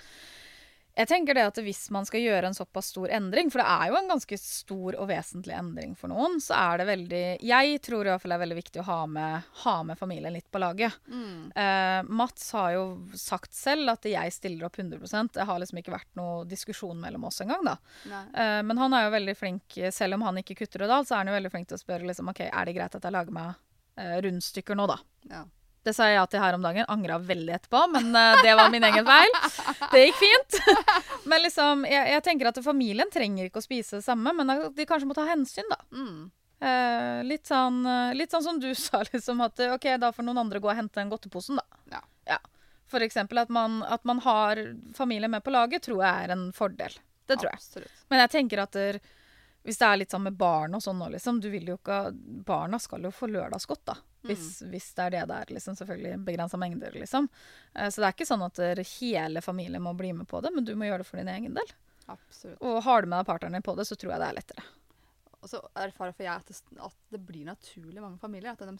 Jeg tenker det at hvis man skal gjøre en såpass stor endring, for det er jo en ganske stor og vesentlig endring for noen, så er det veldig Jeg tror i hvert fall det er veldig viktig å ha med, ha med familien litt på laget. Mm. Uh, Mats har jo sagt selv at jeg stiller opp 100 Det har liksom ikke vært noe diskusjon mellom oss engang, da. Eh, men han er jo veldig flink, selv om han ikke kutter og alt, så er han jo veldig flink til å spørre liksom, ok, er det greit at jeg lager meg eh, rundstykker nå, da. Ja. Det sa jeg ja til her om dagen. Angra veldig etterpå, men eh, det var min egen feil. Det gikk fint. [LAUGHS] men liksom, jeg, jeg tenker at familien trenger ikke å spise det samme, men de kanskje må ta hensyn, da. Mm. Eh, litt, sånn, eh, litt sånn som du [LAUGHS] sa, liksom, at eh, OK, da får noen andre gå og hente den godteposen, da. Ja. For eksempel at man, at man har familie med på laget, tror jeg er en fordel. Det tror jeg. Absolutt. Men jeg tenker at der, hvis det er litt sånn med barn og sånn nå, liksom, du vil jo ikke Barna skal jo få lørdagsgodt, da. Hvis, hvis det er det det er, liksom. Selvfølgelig begrensa mengder, liksom. Eh, så det er ikke sånn at hele familien må bli med på det, men du må gjøre det for din egen del. Absolutt. Og har du med deg partneren din på det, så tror jeg det er lettere. Og så erfarer for jeg at det, at det blir naturlig i mange familier. At de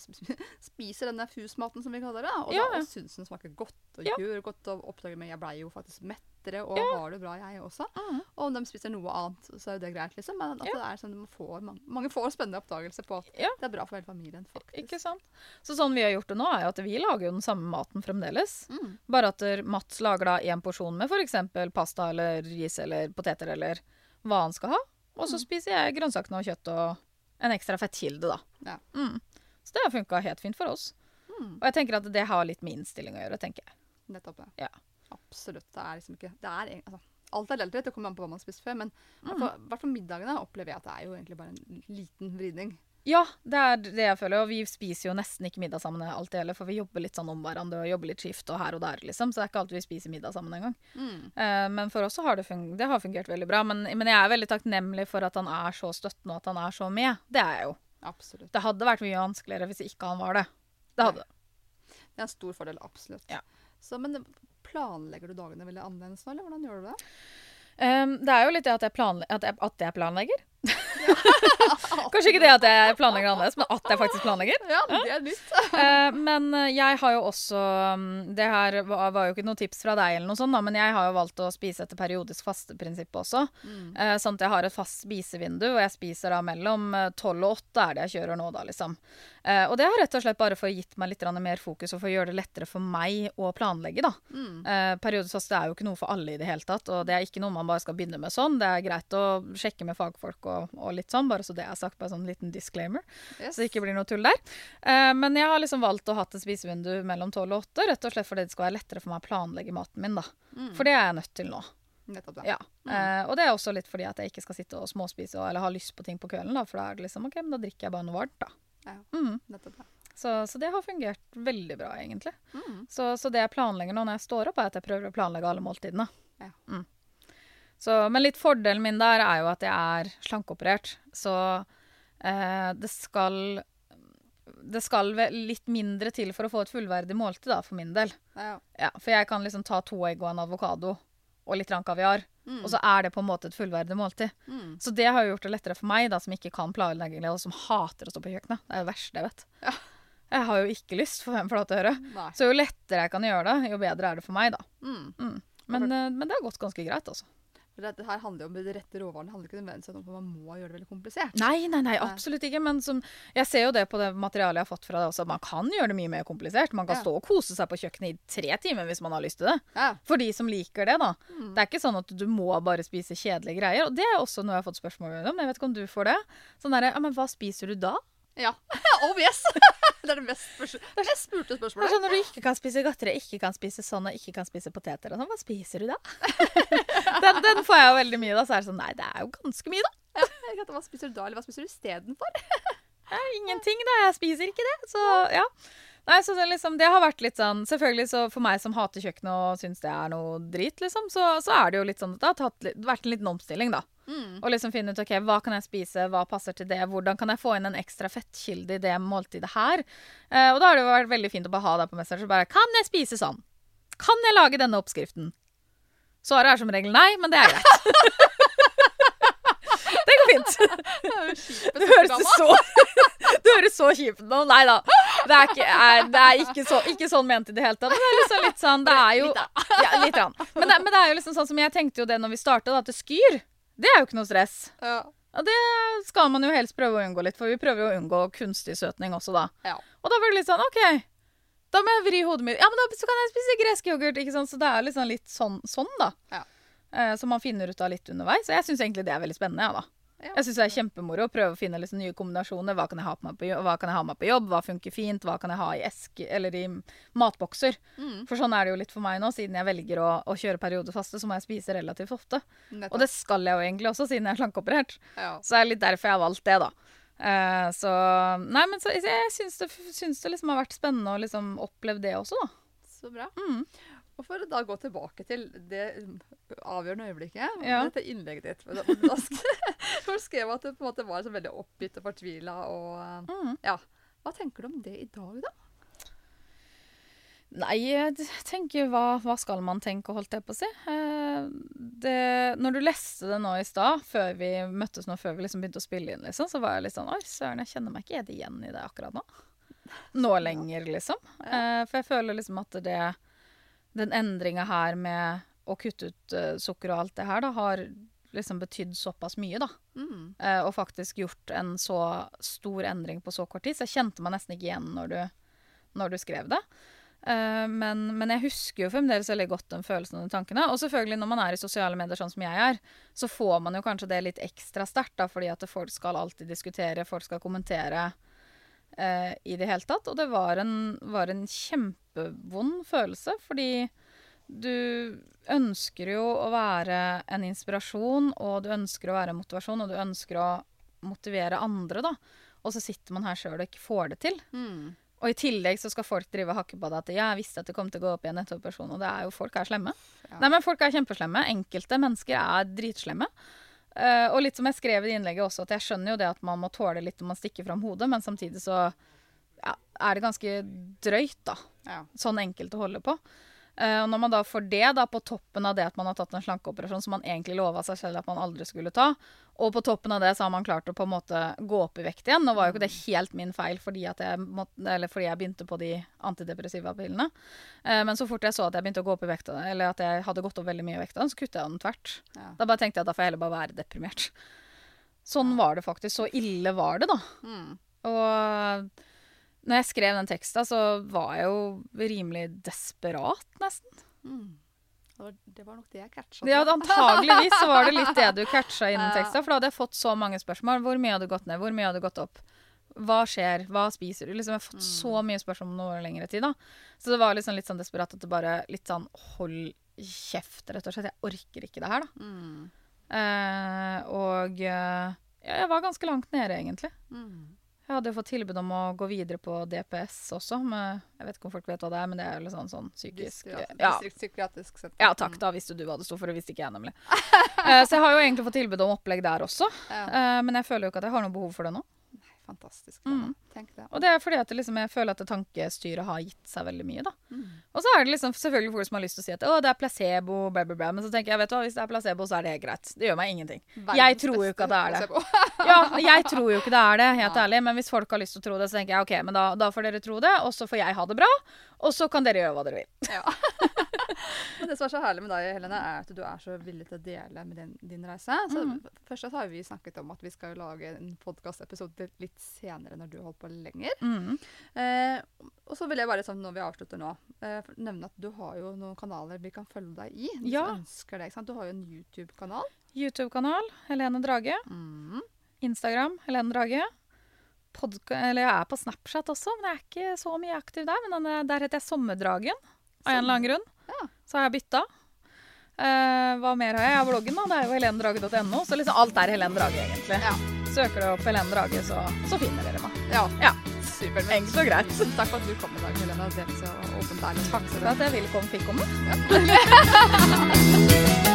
spiser denne fusmaten, som vi kaller det. Og Ja, da syns den smaker godt og Ja. gjør godt. Og oppdager meg jeg blei jo faktisk mettere og har det bra, jeg også. Mm. Og om de spiser noe annet, så er jo det greit, liksom. Men at Ja. det er sånn de får, mange, mange får spennende oppdagelser på at Ja. det er bra for hele familien, faktisk. Ikke sant? Så sånn vi har gjort det nå, er jo at vi lager jo den samme maten fremdeles. Mm. Bare at Mats lager da én porsjon med f.eks. pasta eller ris eller poteter eller hva han skal ha. Og så Mm. spiser jeg grønnsakene og kjøtt og en ekstra fettkilde, da. Ja. Mm. Så det har funka helt fint for oss. Mm. Og jeg tenker at det har litt med innstilling å gjøre, tenker jeg. Nettopp det. Ja. Absolutt. Det er liksom ikke det er, altså, Alt er relativt, det kommer an på hva man spiser før. Men i Mm. hvert fall middagene opplever jeg at det er jo egentlig bare en liten vridning. Ja, det er det jeg føler. Og vi spiser jo nesten ikke middag sammen alltid heller, for vi jobber litt sånn om hverandre og jobber litt skift og her og der, liksom. Så det er ikke alltid vi spiser middag sammen engang. Mm. Uh, men for oss så har det, fun det har fungert veldig bra. Men, men jeg er veldig takknemlig for at han er så støttende og at han er så med. Det er jeg jo. Absolutt. Det hadde vært mye vanskeligere hvis ikke han var det. Det hadde det. Det er en stor fordel, absolutt. Ja. Så, men planlegger du dagene veldig annerledes nå, eller hvordan gjør du det? Um, det er jo litt det at jeg, at jeg, at jeg planlegger. [LAUGHS] Kanskje ikke det at jeg planlegger annerledes, men at jeg faktisk planlegger. Ja, det er nytt. Eh, men eh, jeg har jo også um, Det her var, jo ikke noe tips fra deg, eller noe sånt, men jeg har jo valgt å spise etter periodisk fasteprinsippet også. Mm. Eh, sånn at jeg har et fast spisevindu, og jeg spiser da mellom tolv 12 og 8 er det jeg kjører nå, da, liksom. Og det har rett og slett bare for gitt meg litt mer fokus, og for å gjøre det lettere for meg å planlegge, da. Mm. Periodisk faste er jo ikke noe for alle i det hele tatt, og det er ikke noe man bare skal begynne med sånn. Det er greit å sjekke med fagfolk og, og litt sånn, bare så det er sagt, bare sånn liten disclaimer. Yes. Så det ikke blir noe tull der. Eh, men jeg har liksom valgt å ha et spisevindu mellom 12 og 8, rett og slett fordi det skal være lettere for meg å planlegge maten min, da. Mm. For det er jeg nødt til nå. Nettopp det. Ja. Eh, og det er også litt fordi at jeg ikke skal sitte og småspise og, eller ha lyst på ting på kvelden, da. For da er det liksom OK, men da drikker jeg bare noe varmt, da. Ja. Mm. Nettopp det. Så, så det har fungert veldig bra, egentlig. Mm. Så, så det jeg planlegger nå når jeg står opp, er at jeg prøver å planlegge alle måltidene. Ja. Mm. Så, men litt fordelen min der er jo at jeg er slankeoperert. Så eh, det skal Det skal litt mindre til for å få et fullverdig måltid, da, for min del. Ja. Ja, for jeg kan liksom ta to egg og en avokado og litt kaviar, Mm. og så er det på en måte et fullverdig måltid. Mm. Så det har jo gjort det lettere for meg, da, som ikke kan planlegge, og som hater å stå på kjøkkenet. Det er det verste jeg vet. Ja. Jeg har jo ikke lyst, for hvem flate øre. Så jo lettere jeg kan gjøre det, jo bedre er det for meg, da. Mm. Mm. Men, eh, men det har gått ganske greit, altså. For det, det her handler jo om de rette råvarene. Det handler ikke nødvendigvis om at man må gjøre det veldig komplisert. Nei, nei, nei, absolutt ikke. Men som, jeg ser jo det på det materialet jeg har fått fra deg også. at Man kan gjøre det mye mer komplisert. Man kan Ja. stå og kose seg på kjøkkenet i tre timer hvis man har lyst til det. Ja. For de som liker det, da. Mm. Det er ikke sånn at du må bare spise kjedelige greier. Og det er også noe jeg har fått spørsmål om. Jeg vet ikke om du får det. Sånn derre Ja, men hva spiser du da? Ja. [LAUGHS] Obvious! [LAUGHS] det er det mest, spørsmål. det er det spurte spørsmålet. sånn Når du ikke kan spise godteri, ikke kan spise sånn og ikke kan spise poteter og sånn, hva spiser du da? [LAUGHS] den, den får jeg jo veldig mye da. Så er det sånn Nei, det er jo ganske mye, da. Ja, Hva spiser du da, eller hva spiser du istedenfor? Ingenting, da. Jeg spiser ikke det. Så ja. Nei, så det, liksom, det har vært litt sånn Selvfølgelig så for meg som hater kjøkkenet og syns det er noe drit, liksom, så, så er det jo litt sånn at det har tatt vært en liten omstilling, da. Mm. Og liksom finne ut ok, hva kan jeg spise, hva passer til det, hvordan kan jeg få inn en ekstra fettkilde i det måltidet her. Eh, og da har det vært veldig fint å bare ha deg på Messenger. Så bare Kan jeg spise sånn? Kan jeg lage denne oppskriften? Svaret er som regel nei, men det er greit. [LAUGHS] det går fint. Det [LAUGHS] høres så Du høres så kjip ut nå. Nei da. Det er ikke, er, det er ikke, så, ikke sånn ment i det hele tatt. Men det er liksom litt sånn Det er jo ja, litt. rann. Men, det, men det er jo liksom sånn som jeg tenkte jo det når vi starta, at det skyr. Det er jo ikke noe stress. Ja. Og det skal man jo helst prøve å unngå litt, for vi prøver jo å unngå kunstig søtning også, da. Ja. Og da blir det litt sånn OK, da må jeg vri hodet mitt. Ja, men da så kan jeg spise gresk yoghurt, ikke sant. Så det er liksom litt sånn, sånn da. Ja. Eh, som man finner ut av litt underveis. Og jeg syns egentlig det er veldig spennende, ja da. Ja. Jeg syns det er kjempemoro å prøve å finne liksom nye kombinasjoner. Hva kan, på, hva kan, jeg ha med på jobb? Hva funker fint? Hva kan jeg ha i eske eller i matbokser? Mm. For sånn er det jo litt for meg nå. Siden jeg velger å, å kjøre periodefaste, så må jeg spise relativt ofte. Nettopp. Og det skal jeg jo egentlig også, siden jeg er slankeoperert. Ja. Så det er litt derfor jeg har valgt det, da. Uh, så Nei, men så, jeg syns det, syns det liksom har vært spennende å liksom oppleve det også, da. Så bra. Mm. Og for å da gå tilbake til det avgjørende øyeblikket, ja. dette innlegget ditt for da skrev, skrev at du på en måte var så veldig oppgitt og fortvila. Og, mm. ja. Hva tenker du om det i dag, da? Nei, jeg tenker hva, hva, skal man tenke, holdt jeg på å si. Eh, det, når du leste det nå i stad, før vi møttes nå, før vi liksom begynte å spille inn, liksom, så var jeg litt sånn Oi, søren, jeg kjenner meg ikke helt igjen i det akkurat nå. Nå lenger, liksom. Eh, for jeg føler liksom at det den endringa her med å kutte ut uh, sukker og alt det her, da, har liksom betydd såpass mye, da. Mm. Uh, og faktisk gjort en så stor endring på så kort tid. Så jeg kjente meg nesten ikke igjen når du, når du skrev det. Uh, men, men, jeg husker jo fremdeles veldig godt den følelsen og de tankene. Og selvfølgelig når man er i sosiale medier sånn som jeg er, så får man jo kanskje det litt ekstra sterkt, fordi at folk skal alltid diskutere, folk skal kommentere uh, i det hele tatt. Og det var en, var en kjempevond følelse, fordi du ønsker jo å være en inspirasjon, og du ønsker å være en motivasjon, og du ønsker å motivere andre, da. Og så sitter man her sjøl og ikke får det til. Mm. Og i tillegg så skal folk drive og hakke på deg at jeg visste at det kom til å gå opp igjen etter operasjon. Og det er jo folk er slemme. Ja. Nei, men folk er kjempeslemme. Enkelte mennesker er dritslemme. Uh, og litt som jeg skrev i innlegget også, at jeg skjønner jo det at man må tåle litt når man stikker fram hodet, men samtidig så ja, er det ganske drøyt, da. Ja. Sånn enkelt å holde på. Uh, og når man da får det da på toppen av det at man har tatt en slankeoperasjon som man egentlig lova seg selv at man aldri skulle ta, og på toppen av det så har man klart å på en måte gå opp i vekt igjen. Nå var jo ikke det helt min feil fordi, jeg, måtte, fordi jeg begynte på de antidepressiva pillene. Uh, men så fort jeg så at jeg begynte å gå opp i vekt, eller at jeg hadde gått opp veldig mye i vekta, så kutta jeg den tvert. Ja. Da bare tenkte jeg at da får jeg heller bare være deprimert. Sånn var det faktisk. Så ille var det, da. Mm. Og når jeg skrev den teksten, så var jeg jo rimelig desperat, nesten. Mm. Det var nok det jeg catcha. Ja, antageligvis så var det litt det du catcha innen [LAUGHS] teksta. For da hadde jeg fått så mange spørsmål. Hvor mye hadde du gått ned? Hvor mye hadde du gått opp? Hva skjer? Hva spiser du? Liksom, jeg har fått mm. så mye spørsmål om over lengre tid. da. Så det var liksom litt sånn desperat at det bare litt sånn Hold kjeft, rett og slett. Jeg orker ikke det her, da. Mm. Eh, og ja, jeg var ganske langt nede, egentlig. Mm. Jeg hadde jo fått tilbud om å gå videre på DPS også. Med, jeg vet ikke om folk vet hva det er, men det er jo sånn, sånn psykisk ja. Distriktspsykiatrisk senter. Ja takk, da visste du hva det sto for, det visste ikke jeg nemlig. uh, [LAUGHS] så jeg har jo egentlig fått tilbud om opplegg der også. Ja. Uh, men jeg føler jo ikke at jeg har noe behov for det nå. Fantastisk. Mm. Det. Og det er fordi at liksom, jeg føler at tankestyret har gitt seg veldig mye. da. Mm. Og så er det liksom selvfølgelig folk som har lyst til å si at å, det er placebo, bla, bla, bla. Men så tenker jeg vet du hva, hvis det er placebo, så er det greit. Det gjør meg ingenting. Verdens jeg tror jo ikke at det er det. [LAUGHS] ja, jeg tror jo ikke det er det, helt ja. ærlig. Men hvis folk har lyst til å tro det, så tenker jeg ok, men da, da får dere tro det, og så får jeg ha det bra. Og så kan dere gjøre hva dere vil. Ja. [LAUGHS] Men [LAUGHS] det som er så herlig med deg, Helene, er at du er så villig til å dele med din, din reise. Så mm. Først har vi snakket om at vi skal lage en podkastepisode litt senere når du holder på lenger. Mm. Eh, og så vil jeg bare, sånn, når vi avslutter nå, eh, nevne at du har jo noen kanaler vi kan følge deg i. Hvis ja. ønsker det, Du har jo en YouTube-kanal. YouTube-kanal. Helene Drage. Mm. Instagram. Helene Drage. Podka eller jeg er på Snapchat også, men jeg er ikke så mye aktiv der. Men der heter jeg Sommerdragen av en eller annen grunn. Ja. Så har jeg bytta. Uh, hva mer har jeg? Jeg har bloggen, da. Det er jo helendrage.no. Så liksom alt er Helene Drage, egentlig. Ja. Søker du opp Helene Drage, så, så, finner dere meg. Ja. ja. Supert. Enkelt og greit. Takk for at du kom i dag, Helene. Takk for at jeg ville komme, fikk komme. Ja. [LAUGHS]